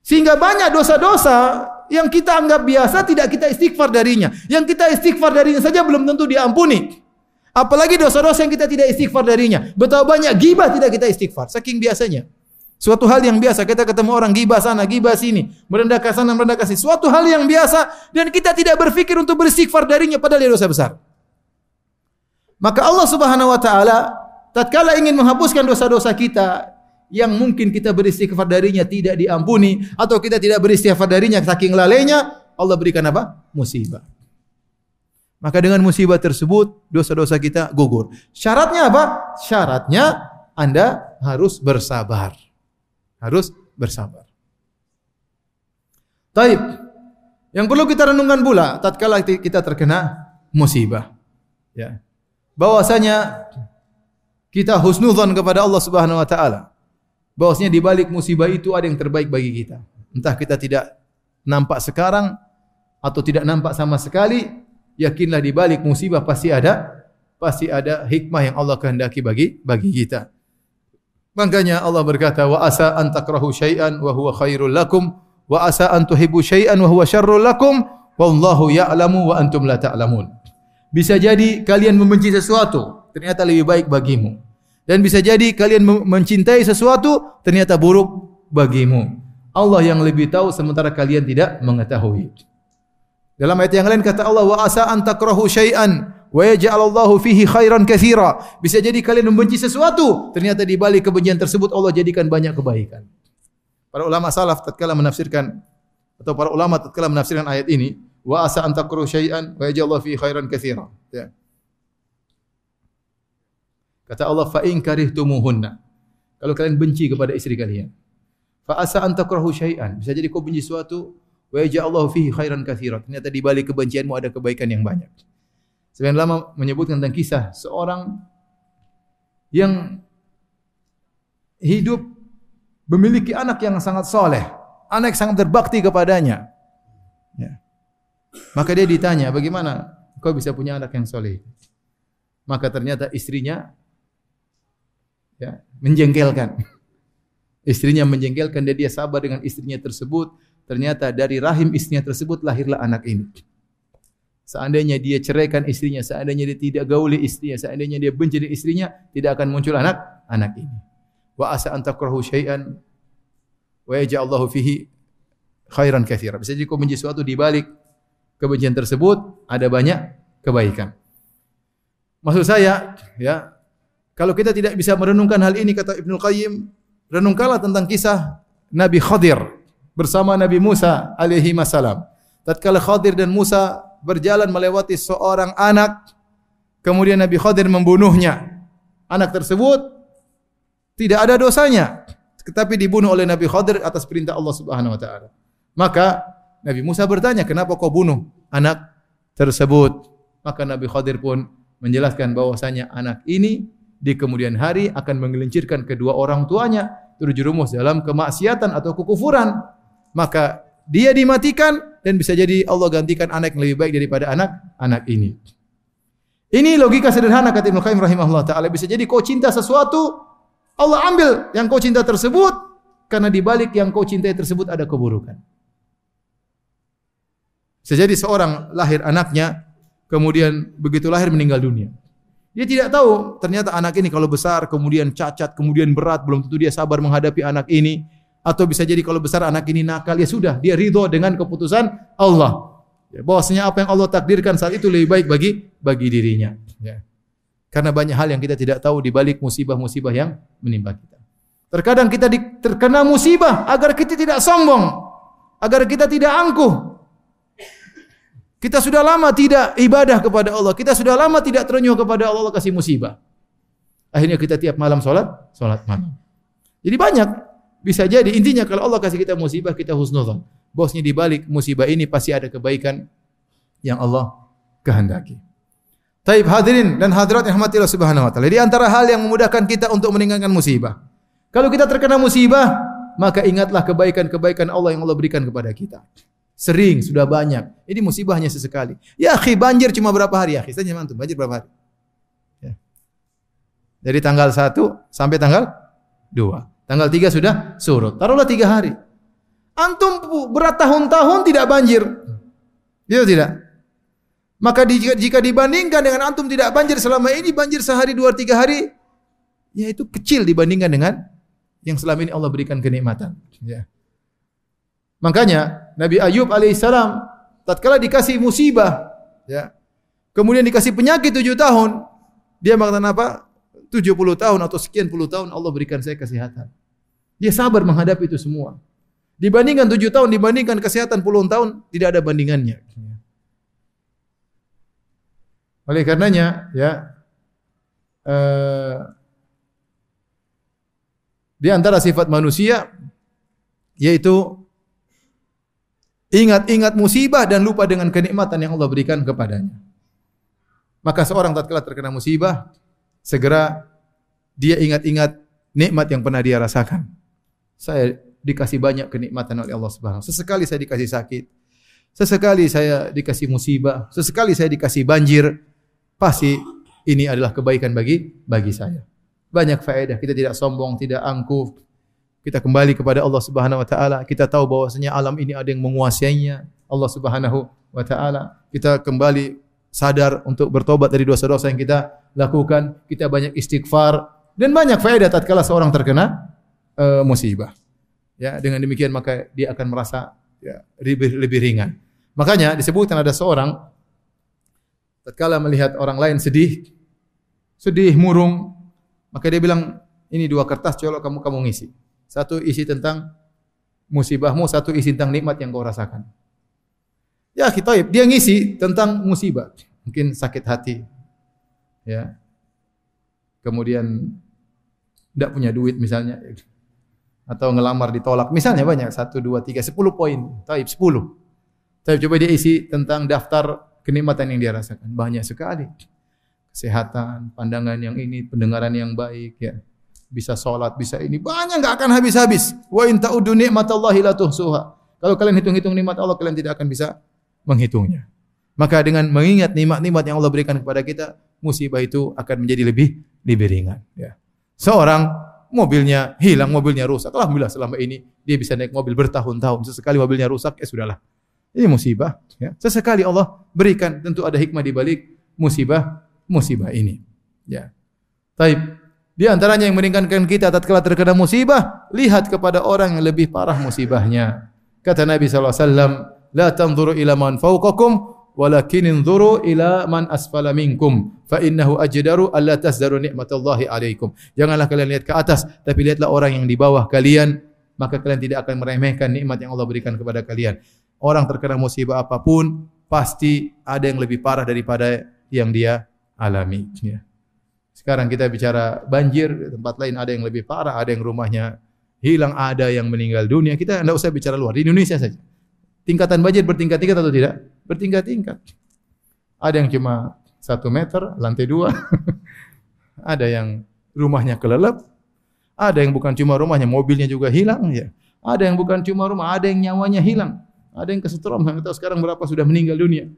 Sehingga banyak dosa-dosa yang kita anggap biasa tidak kita istighfar darinya. Yang kita istighfar darinya saja belum tentu diampuni. Apalagi dosa-dosa yang kita tidak istighfar darinya. Betapa banyak gibah tidak kita istighfar. Saking biasanya. Suatu hal yang biasa kita ketemu orang gibah sana, gibah sini, merendahkan sana, merendahkan sini. Suatu hal yang biasa dan kita tidak berpikir untuk beristighfar darinya padahal dia dosa besar. Maka Allah Subhanahu wa taala tatkala ingin menghapuskan dosa-dosa kita yang mungkin kita beristighfar darinya tidak diampuni atau kita tidak beristighfar darinya saking lalainya, Allah berikan apa? Musibah. Maka dengan musibah tersebut dosa-dosa kita gugur. Syaratnya apa? Syaratnya Anda harus bersabar harus bersabar. Taib. Yang perlu kita renungkan pula tatkala kita terkena musibah. Ya. Bahwasanya kita husnudzon kepada Allah Subhanahu wa taala. Bahwasanya di balik musibah itu ada yang terbaik bagi kita. Entah kita tidak nampak sekarang atau tidak nampak sama sekali, yakinlah di balik musibah pasti ada pasti ada hikmah yang Allah kehendaki bagi bagi kita. Makanya Allah berkata, "Wa asa an takrahu syai'an wa huwa khairul lakum wa asa an tuhibbu syai'an wa huwa syarrul lakum wallahu ya'lamu wa antum la ta'lamun." Bisa jadi kalian membenci sesuatu, ternyata lebih baik bagimu. Dan bisa jadi kalian mencintai sesuatu, ternyata buruk bagimu. Allah yang lebih tahu sementara kalian tidak mengetahui. Dalam ayat yang lain kata Allah, "Wa asa an takrahu syai'an wa yaj'alallahu fihi khairan katsira. Bisa jadi kalian membenci sesuatu, ternyata di balik kebencian tersebut Allah jadikan banyak kebaikan. Para ulama salaf tatkala menafsirkan atau para ulama tatkala menafsirkan ayat ini, wa asa an takruh syai'an wa yaj'alallahu fihi khairan katsira. Ya. Kata Allah fa in karihtumuhunna. Kalau kalian benci kepada istri kalian, fa asa an takrahu syai'an. Bisa jadi kau benci sesuatu wa yaj'alallahu fihi khairan katsira. Ternyata di balik kebencianmu ada kebaikan yang banyak. Sebagian lama menyebutkan tentang kisah seorang yang hidup memiliki anak yang sangat soleh, anak yang sangat berbakti kepadanya. Ya. Maka dia ditanya, bagaimana kau bisa punya anak yang soleh? Maka ternyata istrinya ya, menjengkelkan. Istrinya menjengkelkan dan dia sabar dengan istrinya tersebut. Ternyata dari rahim istrinya tersebut lahirlah anak ini. Seandainya dia ceraikan istrinya, seandainya dia tidak gauli istrinya, seandainya dia benci dengan istrinya, tidak akan muncul anak anak ini. Wa asa an takrahu syai'an wa yaj'allahu fihi khairan katsira. Bisa jadi kau benci sesuatu di balik kebencian tersebut ada banyak kebaikan. Maksud saya, ya, kalau kita tidak bisa merenungkan hal ini kata Ibnu Qayyim, renungkanlah tentang kisah Nabi Khadir bersama Nabi Musa alaihi wasallam. Tatkala Khadir dan Musa berjalan melewati seorang anak, kemudian Nabi Khadir membunuhnya. Anak tersebut tidak ada dosanya, tetapi dibunuh oleh Nabi Khadir atas perintah Allah Subhanahu wa taala. Maka Nabi Musa bertanya, "Kenapa kau bunuh anak tersebut?" Maka Nabi Khadir pun menjelaskan bahwasanya anak ini di kemudian hari akan menggelincirkan kedua orang tuanya terjerumus dalam kemaksiatan atau kekufuran. Maka dia dimatikan dan bisa jadi Allah gantikan anak yang lebih baik daripada anak-anak ini. Ini logika sederhana kata Ibnu Qayyim rahimahullah taala. Bisa jadi kau cinta sesuatu, Allah ambil yang kau cinta tersebut karena di balik yang kau cintai tersebut ada keburukan. Bisa seorang lahir anaknya, kemudian begitu lahir meninggal dunia. Dia tidak tahu ternyata anak ini kalau besar kemudian cacat, kemudian berat, belum tentu dia sabar menghadapi anak ini atau bisa jadi kalau besar anak ini nakal ya sudah dia ridho dengan keputusan Allah. Ya, bahwasanya apa yang Allah takdirkan saat itu lebih baik bagi bagi dirinya. Ya. Karena banyak hal yang kita tidak tahu di balik musibah-musibah yang menimpa kita. Terkadang kita terkena musibah agar kita tidak sombong, agar kita tidak angkuh. Kita sudah lama tidak ibadah kepada Allah, kita sudah lama tidak terenyuh kepada Allah, Allah kasih musibah. Akhirnya kita tiap malam sholat, sholat malam. Jadi banyak bisa jadi intinya kalau Allah kasih kita musibah kita husnudzon. Bosnya di balik musibah ini pasti ada kebaikan yang Allah kehendaki. Taib hadirin dan hadirat yang rahmatillah subhanahu wa ta'ala. Di antara hal yang memudahkan kita untuk meninggalkan musibah. Kalau kita terkena musibah, maka ingatlah kebaikan-kebaikan Allah yang Allah berikan kepada kita. Sering, sudah banyak. Ini musibah hanya sesekali. Ya akhi, banjir cuma berapa hari ya akhi? Saya banjir berapa hari? Ya. Dari tanggal 1 sampai tanggal 2. Tanggal 3 sudah surut. Taruhlah 3 hari. Antum berat tahun-tahun tidak banjir. Iya tidak? Maka jika, jika dibandingkan dengan antum tidak banjir selama ini banjir sehari dua tiga hari, ya itu kecil dibandingkan dengan yang selama ini Allah berikan kenikmatan. Ya. Makanya Nabi Ayub alaihissalam tatkala dikasih musibah, ya, kemudian dikasih penyakit tujuh tahun, dia mengatakan apa? 70 tahun atau sekian puluh tahun Allah berikan saya kesehatan. Dia sabar menghadapi itu semua. Dibandingkan tujuh tahun, dibandingkan kesehatan puluhan tahun, tidak ada bandingannya. Oleh karenanya, ya, eh, di antara sifat manusia yaitu ingat-ingat musibah dan lupa dengan kenikmatan yang Allah berikan kepadanya. Maka seorang tatkala terkena musibah, segera dia ingat-ingat nikmat yang pernah dia rasakan. Saya dikasih banyak kenikmatan oleh Allah Subhanahu Sesekali saya dikasih sakit, sesekali saya dikasih musibah, sesekali saya dikasih banjir. Pasti ini adalah kebaikan bagi bagi saya. Banyak faedah, kita tidak sombong, tidak angkuh. Kita kembali kepada Allah Subhanahu wa taala, kita tahu bahwasanya alam ini ada yang menguasainya, Allah Subhanahu wa taala. Kita kembali sadar untuk bertobat dari dosa-dosa yang kita lakukan, kita banyak istighfar dan banyak faedah tatkala seorang terkena uh, musibah. Ya, dengan demikian maka dia akan merasa ya, lebih lebih ringan. Makanya disebutkan ada seorang tatkala melihat orang lain sedih, sedih murung, maka dia bilang, ini dua kertas colok kamu kamu ngisi. Satu isi tentang musibahmu, satu isi tentang nikmat yang kau rasakan. Ya, kita dia ngisi tentang musibah, mungkin sakit hati. Ya. Kemudian tidak punya duit misalnya atau ngelamar ditolak. Misalnya banyak, satu, dua, tiga, sepuluh poin. Taib, sepuluh. Tapi coba dia isi tentang daftar kenikmatan yang dia rasakan. Banyak sekali. Kesehatan, pandangan yang ini, pendengaran yang baik, ya bisa sholat, bisa ini. Banyak nggak akan habis-habis. Wa in ta'udu ni'matallahi la tuhsuha. Kalau kalian hitung-hitung nikmat Allah, kalian tidak akan bisa menghitungnya. Maka dengan mengingat nikmat-nikmat yang Allah berikan kepada kita, musibah itu akan menjadi lebih lebih ringan. Ya. Seorang mobilnya hilang, mobilnya rusak. Alhamdulillah selama ini dia bisa naik mobil bertahun-tahun. Sesekali mobilnya rusak, ya sudahlah. Ini musibah. Ya. Sesekali Allah berikan, tentu ada hikmah di balik musibah musibah ini. Ya. Taib. Di antaranya yang meringankan kita tatkala terkena musibah, lihat kepada orang yang lebih parah musibahnya. Kata Nabi sallallahu alaihi wasallam, "La tanzuru ila man fawqakum, walakin inzuru ila man asfala minkum, fa innahu ajdaru alla tasdaru nikmatallahi alaikum." Janganlah kalian lihat ke atas, tapi lihatlah orang yang di bawah kalian, maka kalian tidak akan meremehkan nikmat yang Allah berikan kepada kalian. Orang terkena musibah apa pun, pasti ada yang lebih parah daripada yang dia alami. Ya. Sekarang kita bicara banjir, tempat lain ada yang lebih parah, ada yang rumahnya hilang, ada yang meninggal dunia. Kita tidak usah bicara luar, di Indonesia saja. Tingkatan banjir bertingkat-tingkat atau tidak? Bertingkat-tingkat. Ada yang cuma satu meter, lantai dua. ada yang rumahnya kelelep. Ada yang bukan cuma rumahnya, mobilnya juga hilang. Ya. Ada yang bukan cuma rumah, ada yang nyawanya hilang. Ada yang kesetrum, yang tahu sekarang berapa sudah meninggal dunia.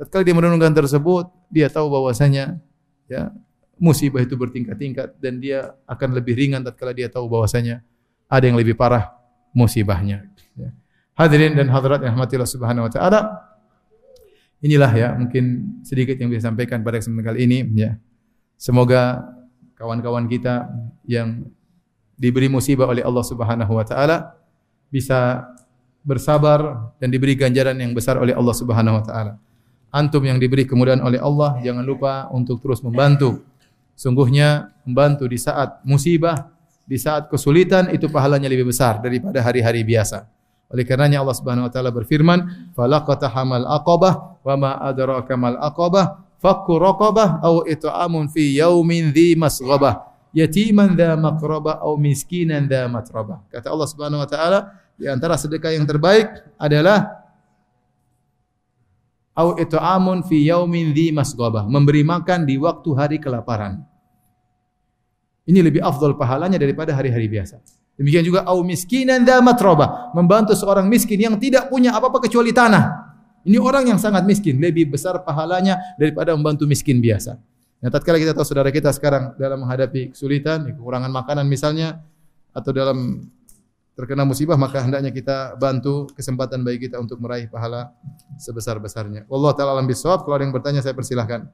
Tatkala dia merenungkan tersebut, dia tahu bahwasanya ya musibah itu bertingkat-tingkat dan dia akan lebih ringan tatkala dia tahu bahwasanya ada yang lebih parah musibahnya. Ya. Hadirin dan hadirat yang rahmatillah subhanahu wa ta'ala. Inilah ya mungkin sedikit yang bisa sampaikan pada kesempatan kali ini ya. Semoga kawan-kawan kita yang diberi musibah oleh Allah Subhanahu wa taala bisa bersabar dan diberi ganjaran yang besar oleh Allah Subhanahu wa taala. Antum yang diberi kemudahan oleh Allah jangan lupa untuk terus membantu Sungguhnya membantu di saat musibah, di saat kesulitan itu pahalanya lebih besar daripada hari-hari biasa. Oleh karenanya Allah Subhanahu wa taala berfirman, "Falaqata hamal aqabah wa ma adraka mal aqabah, fakku raqabah aw it'amun fi yaumin dhi masghabah, yatiman dha maqrabah aw miskinan dha matrabah." Kata Allah Subhanahu wa taala, di antara sedekah yang terbaik adalah au it'amun fi yaumin dhi masghabah, memberi makan di waktu hari kelaparan. Ini lebih afdal pahalanya daripada hari-hari biasa. Demikian juga au miskinan dza matroba, membantu seorang miskin yang tidak punya apa-apa kecuali tanah. Ini orang yang sangat miskin, lebih besar pahalanya daripada membantu miskin biasa. Ya, tatkala kita tahu saudara kita sekarang dalam menghadapi kesulitan, kekurangan makanan misalnya, atau dalam terkena musibah, maka hendaknya kita bantu kesempatan bagi kita untuk meraih pahala sebesar-besarnya. Wallahu taala alam bisawab. Kalau ada yang bertanya saya persilahkan.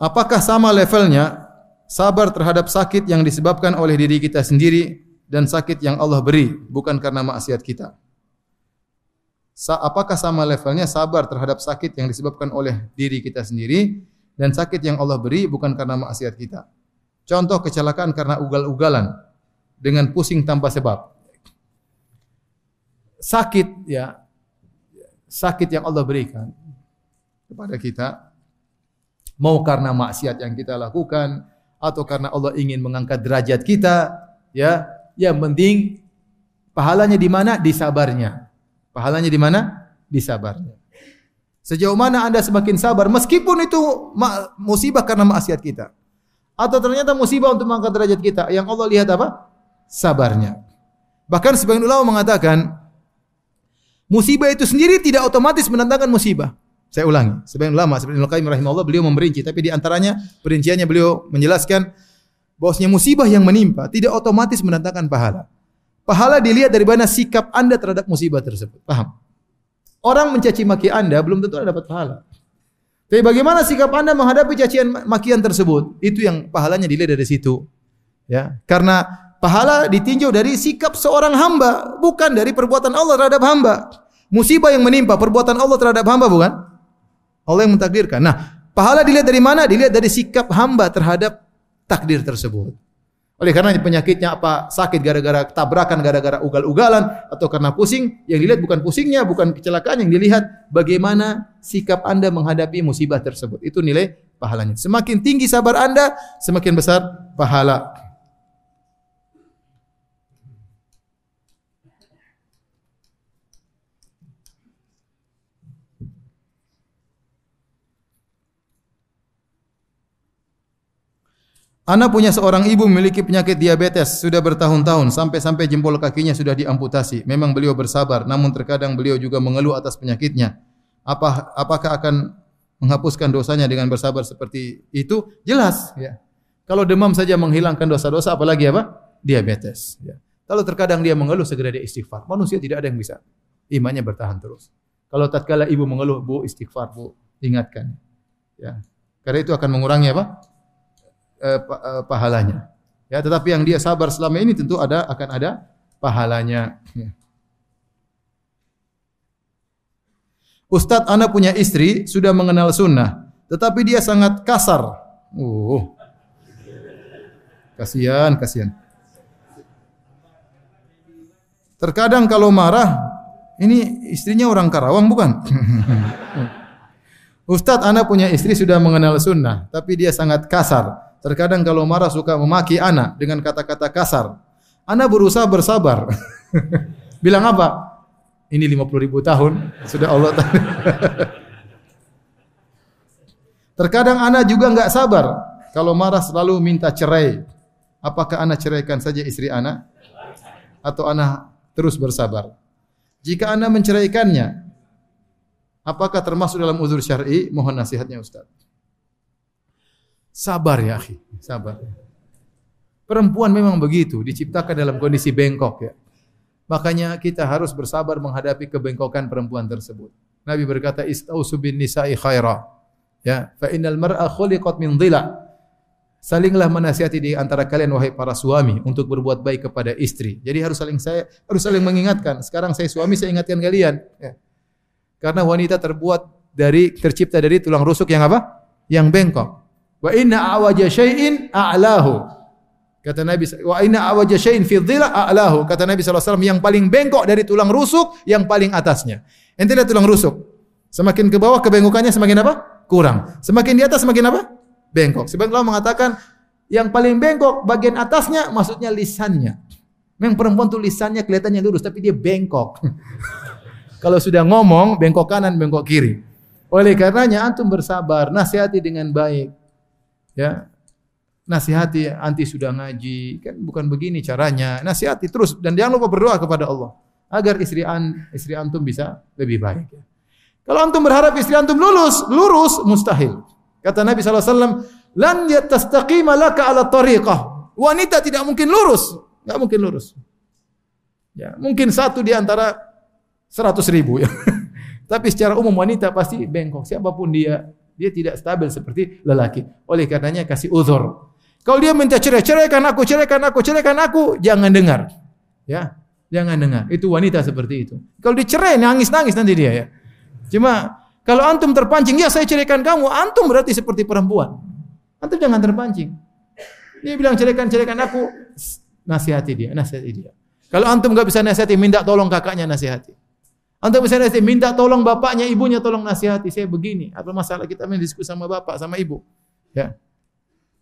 Apakah sama levelnya sabar terhadap sakit yang disebabkan oleh diri kita sendiri dan sakit yang Allah beri bukan karena maksiat kita? Sa apakah sama levelnya sabar terhadap sakit yang disebabkan oleh diri kita sendiri dan sakit yang Allah beri bukan karena maksiat kita? Contoh kecelakaan karena ugal-ugalan dengan pusing tanpa sebab. Sakit ya, sakit yang Allah berikan kepada kita Mau karena maksiat yang kita lakukan atau karena Allah ingin mengangkat derajat kita, ya. Yang penting pahalanya di mana? Di sabarnya. Pahalanya di mana? Di sabarnya. Sejauh mana Anda semakin sabar meskipun itu musibah karena maksiat kita. Atau ternyata musibah untuk mengangkat derajat kita. Yang Allah lihat apa? Sabarnya. Bahkan sebagian ulama mengatakan musibah itu sendiri tidak otomatis mendatangkan musibah. Saya ulangi, sebagian ulama seperti Ibnu Qayyim rahimahullah beliau memberinci, tapi di antaranya perinciannya beliau menjelaskan bahwasanya musibah yang menimpa tidak otomatis mendatangkan pahala. Pahala dilihat dari mana sikap Anda terhadap musibah tersebut. Paham? Orang mencaci maki Anda belum tentu Anda dapat pahala. Tapi bagaimana sikap Anda menghadapi cacian makian tersebut? Itu yang pahalanya dilihat dari situ. Ya, karena pahala ditinjau dari sikap seorang hamba, bukan dari perbuatan Allah terhadap hamba. Musibah yang menimpa perbuatan Allah terhadap hamba bukan? Allah yang mentakdirkan. Nah, pahala dilihat dari mana? Dilihat dari sikap hamba terhadap takdir tersebut. Oleh karena penyakitnya apa? Sakit gara-gara tabrakan, gara-gara ugal-ugalan atau karena pusing, yang dilihat bukan pusingnya, bukan kecelakaan, yang dilihat bagaimana sikap Anda menghadapi musibah tersebut. Itu nilai pahalanya. Semakin tinggi sabar Anda, semakin besar pahala. Anak punya seorang ibu memiliki penyakit diabetes sudah bertahun-tahun sampai-sampai jempol kakinya sudah diamputasi. Memang beliau bersabar, namun terkadang beliau juga mengeluh atas penyakitnya. Apa apakah akan menghapuskan dosanya dengan bersabar seperti itu? Jelas, ya. Kalau demam saja menghilangkan dosa-dosa, apalagi apa? Diabetes. Ya. Kalau terkadang dia mengeluh, segera dia istighfar. Manusia tidak ada yang bisa. Imannya bertahan terus. Kalau tatkala ibu mengeluh, bu istighfar, bu ingatkan. Ya. Karena itu akan mengurangi apa? Eh, eh, pahalanya. Ya, tetapi yang dia sabar selama ini tentu ada akan ada pahalanya. Ya. Ustadz, anak punya istri sudah mengenal sunnah, tetapi dia sangat kasar. Uh, kasihan, kasihan. Terkadang kalau marah, ini istrinya orang Karawang bukan? Ustadz, anak punya istri sudah mengenal sunnah, tapi dia sangat kasar. Terkadang kalau marah suka memaki anak dengan kata-kata kasar. Anak berusaha bersabar. Bilang apa? Ini 50 ribu tahun sudah Allah Terkadang anak juga enggak sabar. Kalau marah selalu minta cerai. Apakah anak ceraikan saja istri anak? Atau anak terus bersabar? Jika anak menceraikannya, apakah termasuk dalam uzur syar'i? Mohon nasihatnya Ustaz. Sabar ya akhi, sabar. Perempuan memang begitu, diciptakan dalam kondisi bengkok ya. Makanya kita harus bersabar menghadapi kebengkokan perempuan tersebut. Nabi berkata, "Istausu bin nisa'i khaira." Ya, fa innal mar'a khuliqat min dhila. Salinglah menasihati di antara kalian wahai para suami untuk berbuat baik kepada istri. Jadi harus saling saya harus saling mengingatkan. Sekarang saya suami saya ingatkan kalian. Ya. Karena wanita terbuat dari tercipta dari tulang rusuk yang apa? Yang bengkok. Wa inna awaja syai'in a'lahu. Kata Nabi, wa inna awaja syai'in fi dhila a'lahu. Kata Nabi SAW, yang paling bengkok dari tulang rusuk, yang paling atasnya. Ente lihat tulang rusuk. Semakin ke bawah kebengkokannya semakin apa? Kurang. Semakin di atas semakin apa? Bengkok. Sebagian ulama mengatakan, yang paling bengkok bagian atasnya maksudnya lisannya. Memang perempuan tuh lisannya kelihatannya lurus tapi dia bengkok. Kalau sudah ngomong bengkok kanan, bengkok kiri. Oleh karenanya antum bersabar, nasihati dengan baik. Ya. nasihati anti sudah ngaji kan bukan begini caranya. Nasihati terus dan jangan lupa berdoa kepada Allah agar istri an, istri antum bisa lebih baik kalau antum berharap istri antum lulus lurus mustahil. Kata Nabi SAW lan laka ala tariqah. Wanita tidak mungkin lurus nggak mungkin lurus. Ya mungkin satu di antara seratus ribu ya. Tapi secara umum wanita pasti bengkok siapa pun dia dia tidak stabil seperti lelaki oleh karenanya kasih uzur kalau dia minta cerai, ceraikan aku, ceraikan aku, ceraikan aku, jangan dengar. Ya, jangan dengar. Itu wanita seperti itu. Kalau dicerai nangis-nangis nanti dia ya. Cuma kalau antum terpancing, ya saya ceraikan kamu, antum berarti seperti perempuan. Antum jangan terpancing. Dia bilang ceraikan, ceraikan aku, nasihati dia, nasihati dia. Kalau antum nggak bisa nasihati, minta tolong kakaknya nasihati. Antum bisa nasihati, minta tolong bapaknya, ibunya tolong nasihati. Saya begini, apa masalah kita main diskusi sama bapak, sama ibu. Ya.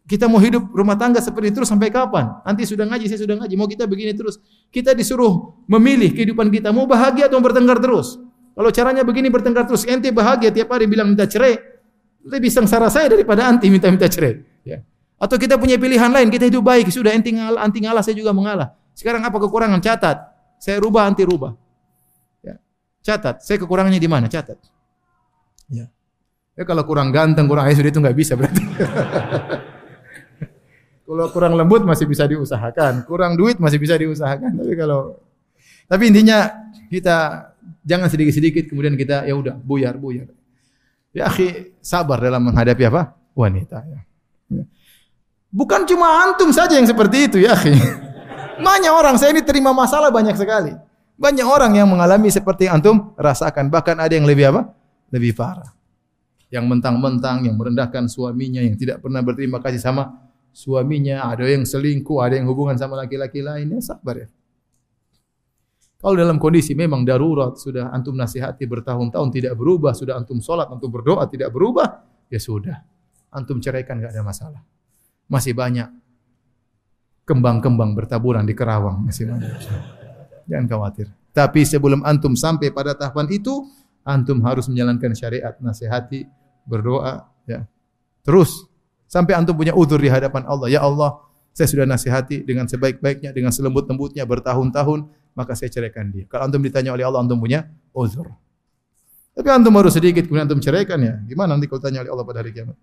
Kita mau hidup rumah tangga seperti itu sampai kapan? Nanti sudah ngaji, saya sudah ngaji, mau kita begini terus. Kita disuruh memilih kehidupan kita, mau bahagia atau bertengkar terus. Kalau caranya begini bertengkar terus, ente bahagia tiap hari bilang minta cerai, lebih sengsara saya daripada anti minta-minta cerai. Ya. Atau kita punya pilihan lain, kita hidup baik, sudah ente ngalah, anti ngalah, saya juga mengalah. Sekarang apa kekurangan? Catat. Saya rubah, anti rubah. Catat. Saya kekurangannya di mana? Catat. Ya. Ya kalau kurang ganteng, kurang ayah sudah itu nggak bisa berarti. Kalau kurang lembut masih bisa diusahakan, kurang duit masih bisa diusahakan. Tapi kalau tapi intinya kita jangan sedikit-sedikit kemudian kita ya udah buyar buyar. Ya akhi sabar dalam menghadapi apa wanita. Ya. ya. Bukan cuma antum saja yang seperti itu ya akhi. Banyak orang saya ini terima masalah banyak sekali. Banyak orang yang mengalami seperti yang antum rasakan. Bahkan ada yang lebih apa? Lebih parah. Yang mentang-mentang, yang merendahkan suaminya, yang tidak pernah berterima kasih sama suaminya, ada yang selingkuh, ada yang hubungan sama laki-laki lainnya, sabar ya. Kalau dalam kondisi memang darurat, sudah antum nasihati bertahun-tahun tidak berubah, sudah antum sholat, antum berdoa tidak berubah, ya sudah. Antum ceraikan nggak ada masalah. Masih banyak kembang-kembang bertaburan di Kerawang. Masih banyak. Jangan khawatir. Tapi sebelum antum sampai pada tahapan itu, antum harus menjalankan syariat, nasihati, berdoa, ya. Terus Sampai antum punya udur di hadapan Allah. Ya Allah, saya sudah nasihati dengan sebaik-baiknya, dengan selembut-lembutnya bertahun-tahun, maka saya ceraikan dia. Kalau antum ditanya oleh Allah, antum punya uzur. Tapi antum baru sedikit, kemudian antum ceraikan ya. Gimana nanti kalau tanya oleh Allah pada hari kiamat?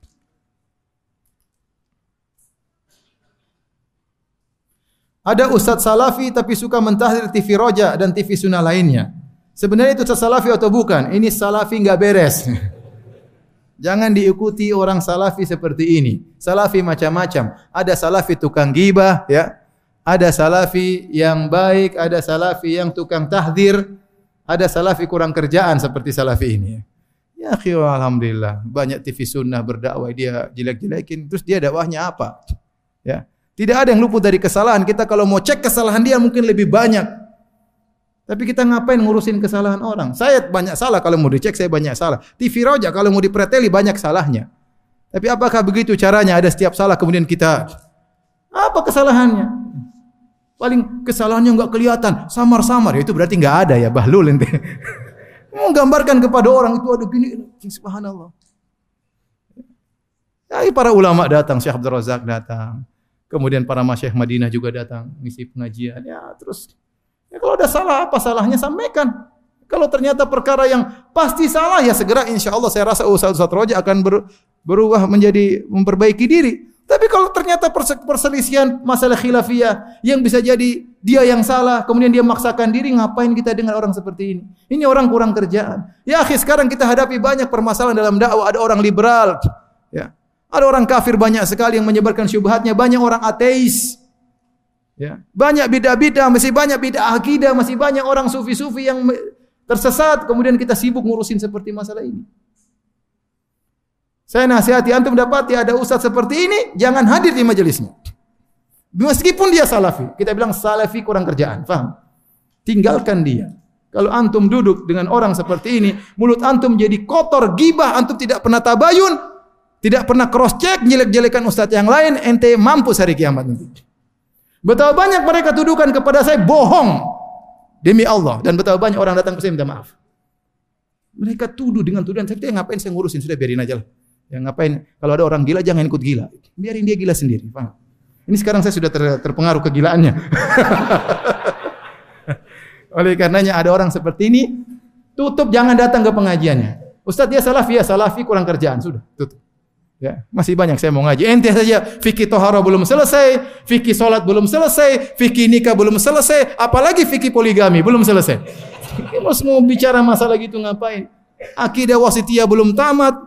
Ada ustadz salafi tapi suka mentahdir TV roja dan TV sunnah lainnya. Sebenarnya itu ustadz salafi atau bukan? Ini salafi nggak beres. Jangan diikuti orang salafi seperti ini. Salafi macam-macam. Ada salafi tukang gibah, ya. Ada salafi yang baik, ada salafi yang tukang tahdir, ada salafi kurang kerjaan seperti salafi ini. Ya, ya alhamdulillah, banyak TV sunnah berdakwah dia jelek-jelekin, terus dia dakwahnya apa? Ya. Tidak ada yang luput dari kesalahan. Kita kalau mau cek kesalahan dia mungkin lebih banyak. Tapi kita ngapain ngurusin kesalahan orang? Saya banyak salah kalau mau dicek saya banyak salah. TV Roja kalau mau dipreteli banyak salahnya. Tapi apakah begitu caranya? Ada setiap salah kemudian kita apa kesalahannya? Paling kesalahannya enggak kelihatan, samar-samar. Ya itu berarti enggak ada ya bahlul ente. Menggambarkan kepada orang itu ada gini, subhanallah. Ya, para ulama datang, Syekh Abdul Razak datang. Kemudian para masyayikh Madinah juga datang ngisi pengajian. Ya, terus Ya, kalau ada salah, apa salahnya sampaikan. Kalau ternyata perkara yang pasti salah, ya segera insya Allah saya rasa Ustaz Ustaz Roja akan ber, berubah menjadi memperbaiki diri. Tapi kalau ternyata perselisihan masalah khilafiyah yang bisa jadi dia yang salah, kemudian dia memaksakan diri, ngapain kita dengan orang seperti ini? Ini orang kurang kerjaan. Ya akhir sekarang kita hadapi banyak permasalahan dalam dakwah. Ada orang liberal, ya. Ada orang kafir banyak sekali yang menyebarkan syubhatnya, banyak orang ateis. Ya. Banyak bid'ah-bid'ah, masih banyak bid'ah akidah, masih banyak orang sufi-sufi yang tersesat, kemudian kita sibuk ngurusin seperti masalah ini. Saya nasihati antum dapati ada ustaz seperti ini, jangan hadir di majelisnya. Meskipun dia salafi, kita bilang salafi kurang kerjaan, faham? Tinggalkan dia. Kalau antum duduk dengan orang seperti ini, mulut antum jadi kotor, gibah, antum tidak pernah tabayun, tidak pernah cross check, jelek-jelekan ustaz yang lain, ente mampus hari kiamat nanti. Betapa banyak mereka tuduhkan kepada saya bohong demi Allah dan betapa banyak orang datang ke saya minta maaf. Mereka tuduh dengan tuduhan saya ngapain saya ngurusin sudah biarin aja lah. Yang ngapain? Kalau ada orang gila jangan ikut gila. Biarin dia gila sendiri, paham? Ini sekarang saya sudah ter, terpengaruh kegilaannya. Oleh karenanya ada orang seperti ini, tutup jangan datang ke pengajiannya. Ustaz dia salafi ya salafi kurang kerjaan sudah tutup. Ya, masih banyak saya mau ngaji. Ente saja fikih tohara belum selesai, fikih solat belum selesai, fikih nikah belum selesai, apalagi fikih poligami belum selesai. Mas mau bicara masalah gitu ngapain? Akidah wasitiyah belum tamat.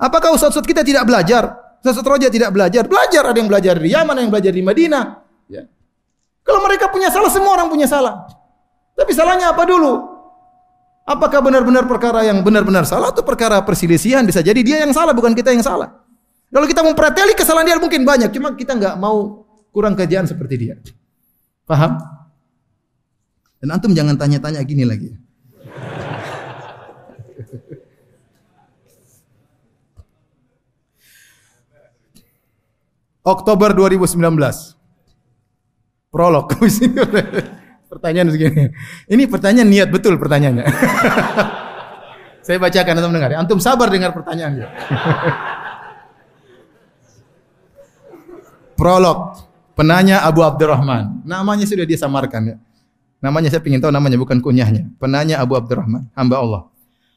Apakah ustaz-ustaz kita tidak belajar? Ustaz Roja tidak belajar. Belajar ada yang belajar di Yaman, ada yang belajar di Madinah. Ya. Kalau mereka punya salah, semua orang punya salah. Tapi salahnya apa dulu? Apakah benar-benar perkara yang benar-benar salah atau perkara perselisihan? Bisa jadi dia yang salah, bukan kita yang salah. Kalau kita mempreteli kesalahan dia mungkin banyak, cuma kita nggak mau kurang kerjaan seperti dia. Paham? Dan antum jangan tanya-tanya gini lagi. Oktober 2019. Prolog. Pertanyaan segini. Ini pertanyaan niat betul pertanyaannya. Saya bacakan antum dengar. Antum sabar dengar pertanyaannya. Prolog. Penanya Abu Abdurrahman. Namanya sudah dia samarkan ya. Namanya saya ingin tahu namanya bukan kunyahnya. Penanya Abu Abdurrahman, hamba Allah.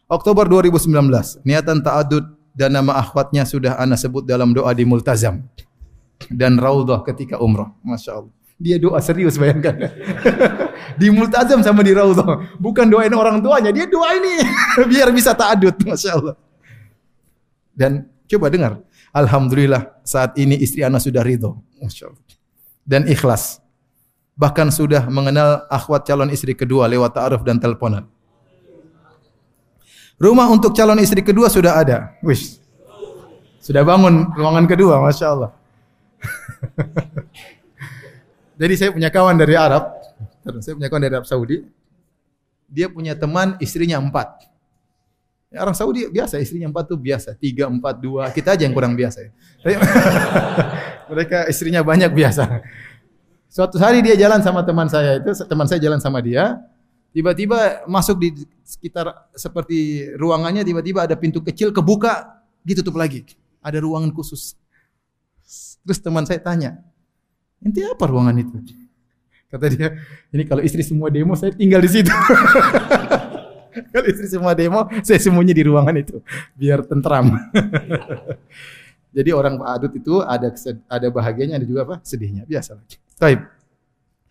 Oktober 2019, niatan ta'adud dan nama akhwatnya sudah ana sebut dalam doa di Multazam dan Raudhah ketika umrah. Masya Allah. Dia doa serius bayangkan. di multazam sama di raudhah. Bukan doain orang tuanya, dia doa ini biar bisa ta'adud. Masya Allah. Dan coba dengar. Alhamdulillah saat ini istri anak sudah ridho. Masya Allah. Dan ikhlas. Bahkan sudah mengenal akhwat calon istri kedua lewat ta'aruf dan teleponan. Rumah untuk calon istri kedua sudah ada. Wish. Sudah bangun ruangan kedua, Masya Allah. Jadi saya punya kawan dari Arab, saya punya kawan dari Arab Saudi. Dia punya teman istrinya empat. Ya, orang Saudi biasa istrinya empat tuh biasa, tiga, empat, dua. Kita aja yang kurang biasa. Ya. mereka istrinya banyak biasa. Suatu hari dia jalan sama teman saya itu, teman saya jalan sama dia. Tiba-tiba masuk di sekitar seperti ruangannya, tiba-tiba ada pintu kecil kebuka, ditutup lagi. Ada ruangan khusus. Terus teman saya tanya, Ente apa ruangan itu? Kata dia, ini kalau istri semua demo saya tinggal di situ. kalau istri semua demo, saya semuanya di ruangan itu biar tentram. Jadi orang adut itu ada ada bahagianya, ada juga apa? sedihnya. Biasa. Baik.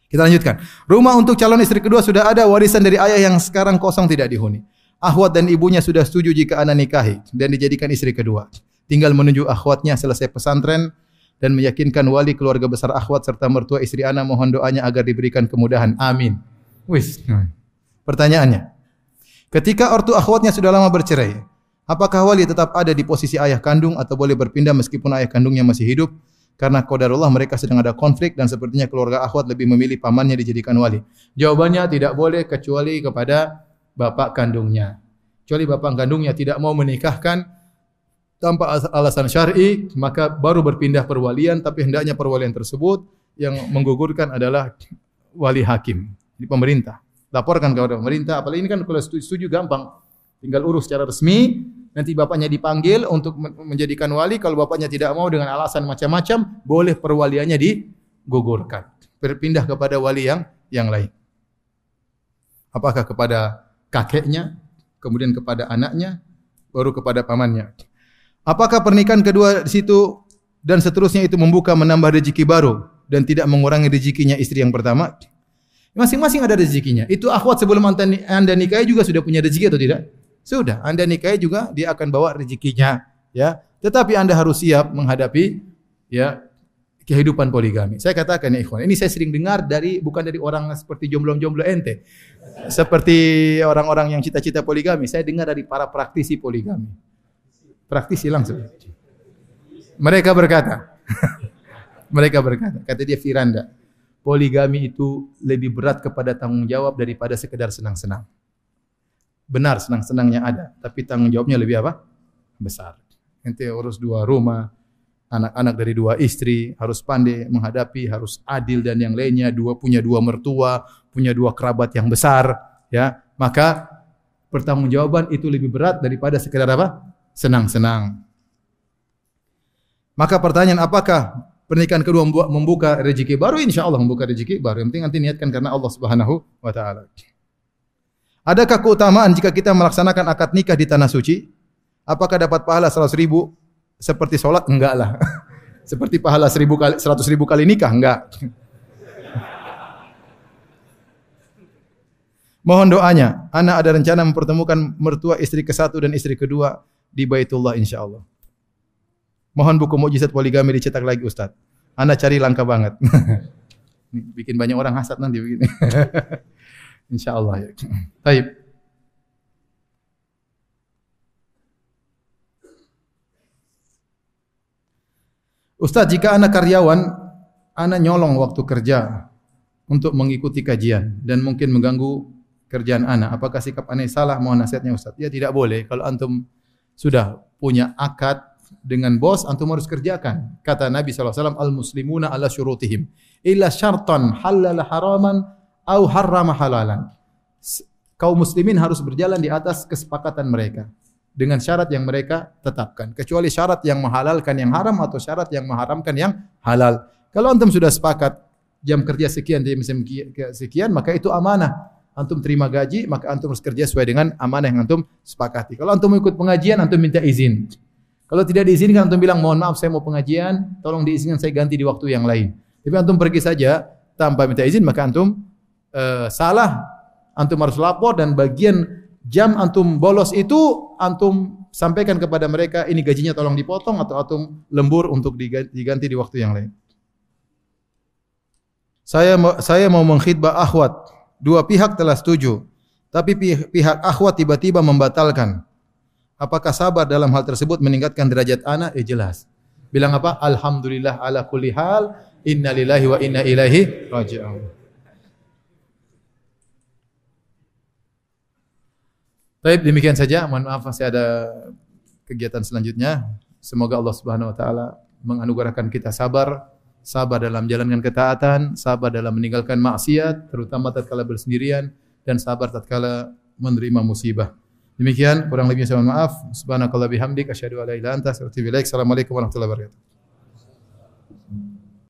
Kita lanjutkan. Rumah untuk calon istri kedua sudah ada, warisan dari ayah yang sekarang kosong tidak dihuni. Ahwat dan ibunya sudah setuju jika anak nikahi dan dijadikan istri kedua. Tinggal menuju ahwatnya selesai pesantren, dan meyakinkan wali keluarga besar akhwat serta mertua istri ana mohon doanya agar diberikan kemudahan. Amin. Wis. Pertanyaannya. Ketika ortu akhwatnya sudah lama bercerai, apakah wali tetap ada di posisi ayah kandung atau boleh berpindah meskipun ayah kandungnya masih hidup? Karena qadarullah mereka sedang ada konflik dan sepertinya keluarga akhwat lebih memilih pamannya dijadikan wali. Jawabannya tidak boleh kecuali kepada bapak kandungnya. Kecuali bapak kandungnya tidak mau menikahkan tanpa alasan syar'i maka baru berpindah perwalian tapi hendaknya perwalian tersebut yang menggugurkan adalah wali hakim di pemerintah. Laporkan kepada pemerintah apalagi ini kan kalau setuju, setuju gampang. Tinggal urus secara resmi nanti bapaknya dipanggil untuk menjadikan wali. Kalau bapaknya tidak mau dengan alasan macam-macam boleh perwaliannya digugurkan. Berpindah kepada wali yang yang lain. Apakah kepada kakeknya kemudian kepada anaknya baru kepada pamannya Apakah pernikahan kedua di situ dan seterusnya itu membuka menambah rezeki baru dan tidak mengurangi rezekinya istri yang pertama? Masing-masing ada rezekinya. Itu akhwat sebelum anda nikahi juga sudah punya rezeki atau tidak? Sudah. Anda nikahi juga dia akan bawa rezekinya, ya. Tetapi anda harus siap menghadapi ya kehidupan poligami. Saya katakan ya ikhwan, ini saya sering dengar dari bukan dari orang seperti jomblo-jomblo ente. Seperti orang-orang yang cita-cita poligami, saya dengar dari para praktisi poligami. Praktisi langsung. Mereka berkata, mereka berkata, kata dia Firanda, poligami itu lebih berat kepada tanggung jawab daripada sekedar senang-senang. Benar senang-senangnya ada, tapi tanggung jawabnya lebih apa? Besar. Ente urus dua rumah, anak-anak dari dua istri, harus pandai menghadapi, harus adil dan yang lainnya, dua punya dua mertua, punya dua kerabat yang besar, ya. Maka pertanggungjawaban itu lebih berat daripada sekedar apa? Senang-senang. Maka pertanyaan apakah pernikahan kedua membuka rezeki baru? Insya Allah membuka rezeki baru. Yang penting nanti niatkan karena Allah Subhanahu wa taala. Adakah keutamaan jika kita melaksanakan akad nikah di tanah suci? Apakah dapat pahala 100 ribu seperti sholat? Enggak lah. Seperti pahala 1000 kali 100 ribu kali nikah? Enggak. Mohon doanya. Anak ada rencana mempertemukan mertua istri ke satu dan istri kedua di Baitullah insya Allah. Mohon buku mujizat poligami dicetak lagi Ustaz. Anda cari langka banget. Bikin banyak orang hasad nanti begini. insya Allah ya. Baik. Ustaz, jika anak karyawan, anak nyolong waktu kerja untuk mengikuti kajian dan mungkin mengganggu kerjaan anak. Apakah sikap anak salah? Mohon nasihatnya Ustaz. Ya tidak boleh. Kalau antum sudah punya akad dengan bos, antum harus kerjakan. Kata Nabi SAW, Al-muslimuna ala syurutihim. Illa syartan halala haraman au harrama halalan. Kaum muslimin harus berjalan di atas kesepakatan mereka dengan syarat yang mereka tetapkan. Kecuali syarat yang menghalalkan yang haram atau syarat yang mengharamkan yang halal. Kalau antum sudah sepakat jam kerja sekian, jam sekian, maka itu amanah antum terima gaji, maka antum harus kerja sesuai dengan amanah yang antum sepakati. Kalau antum ikut pengajian, antum minta izin. Kalau tidak diizinkan, antum bilang, mohon maaf saya mau pengajian, tolong diizinkan saya ganti di waktu yang lain. Tapi antum pergi saja tanpa minta izin, maka antum uh, salah. Antum harus lapor dan bagian jam antum bolos itu antum sampaikan kepada mereka ini gajinya tolong dipotong atau antum lembur untuk diganti di waktu yang lain. Saya saya mau mengkhidbah akhwat Dua pihak telah setuju, tapi pihak akhwat tiba-tiba membatalkan. Apakah sabar dalam hal tersebut meningkatkan derajat anak? Eh jelas. Bilang apa? Alhamdulillah ala kulli hal. Inna lillahi wa inna ilaihi raji'un. Baik, demikian saja. Mohon maaf masih ada kegiatan selanjutnya. Semoga Allah Subhanahu wa taala menganugerahkan kita sabar sabar dalam menjalankan ketaatan, sabar dalam meninggalkan maksiat, terutama tatkala bersendirian dan sabar tatkala menerima musibah. Demikian kurang lebihnya saya mohon maaf. Subhanakallah bihamdik asyhadu an la ilaha illa anta astaghfiruka wa atubu. Assalamualaikum warahmatullahi wabarakatuh.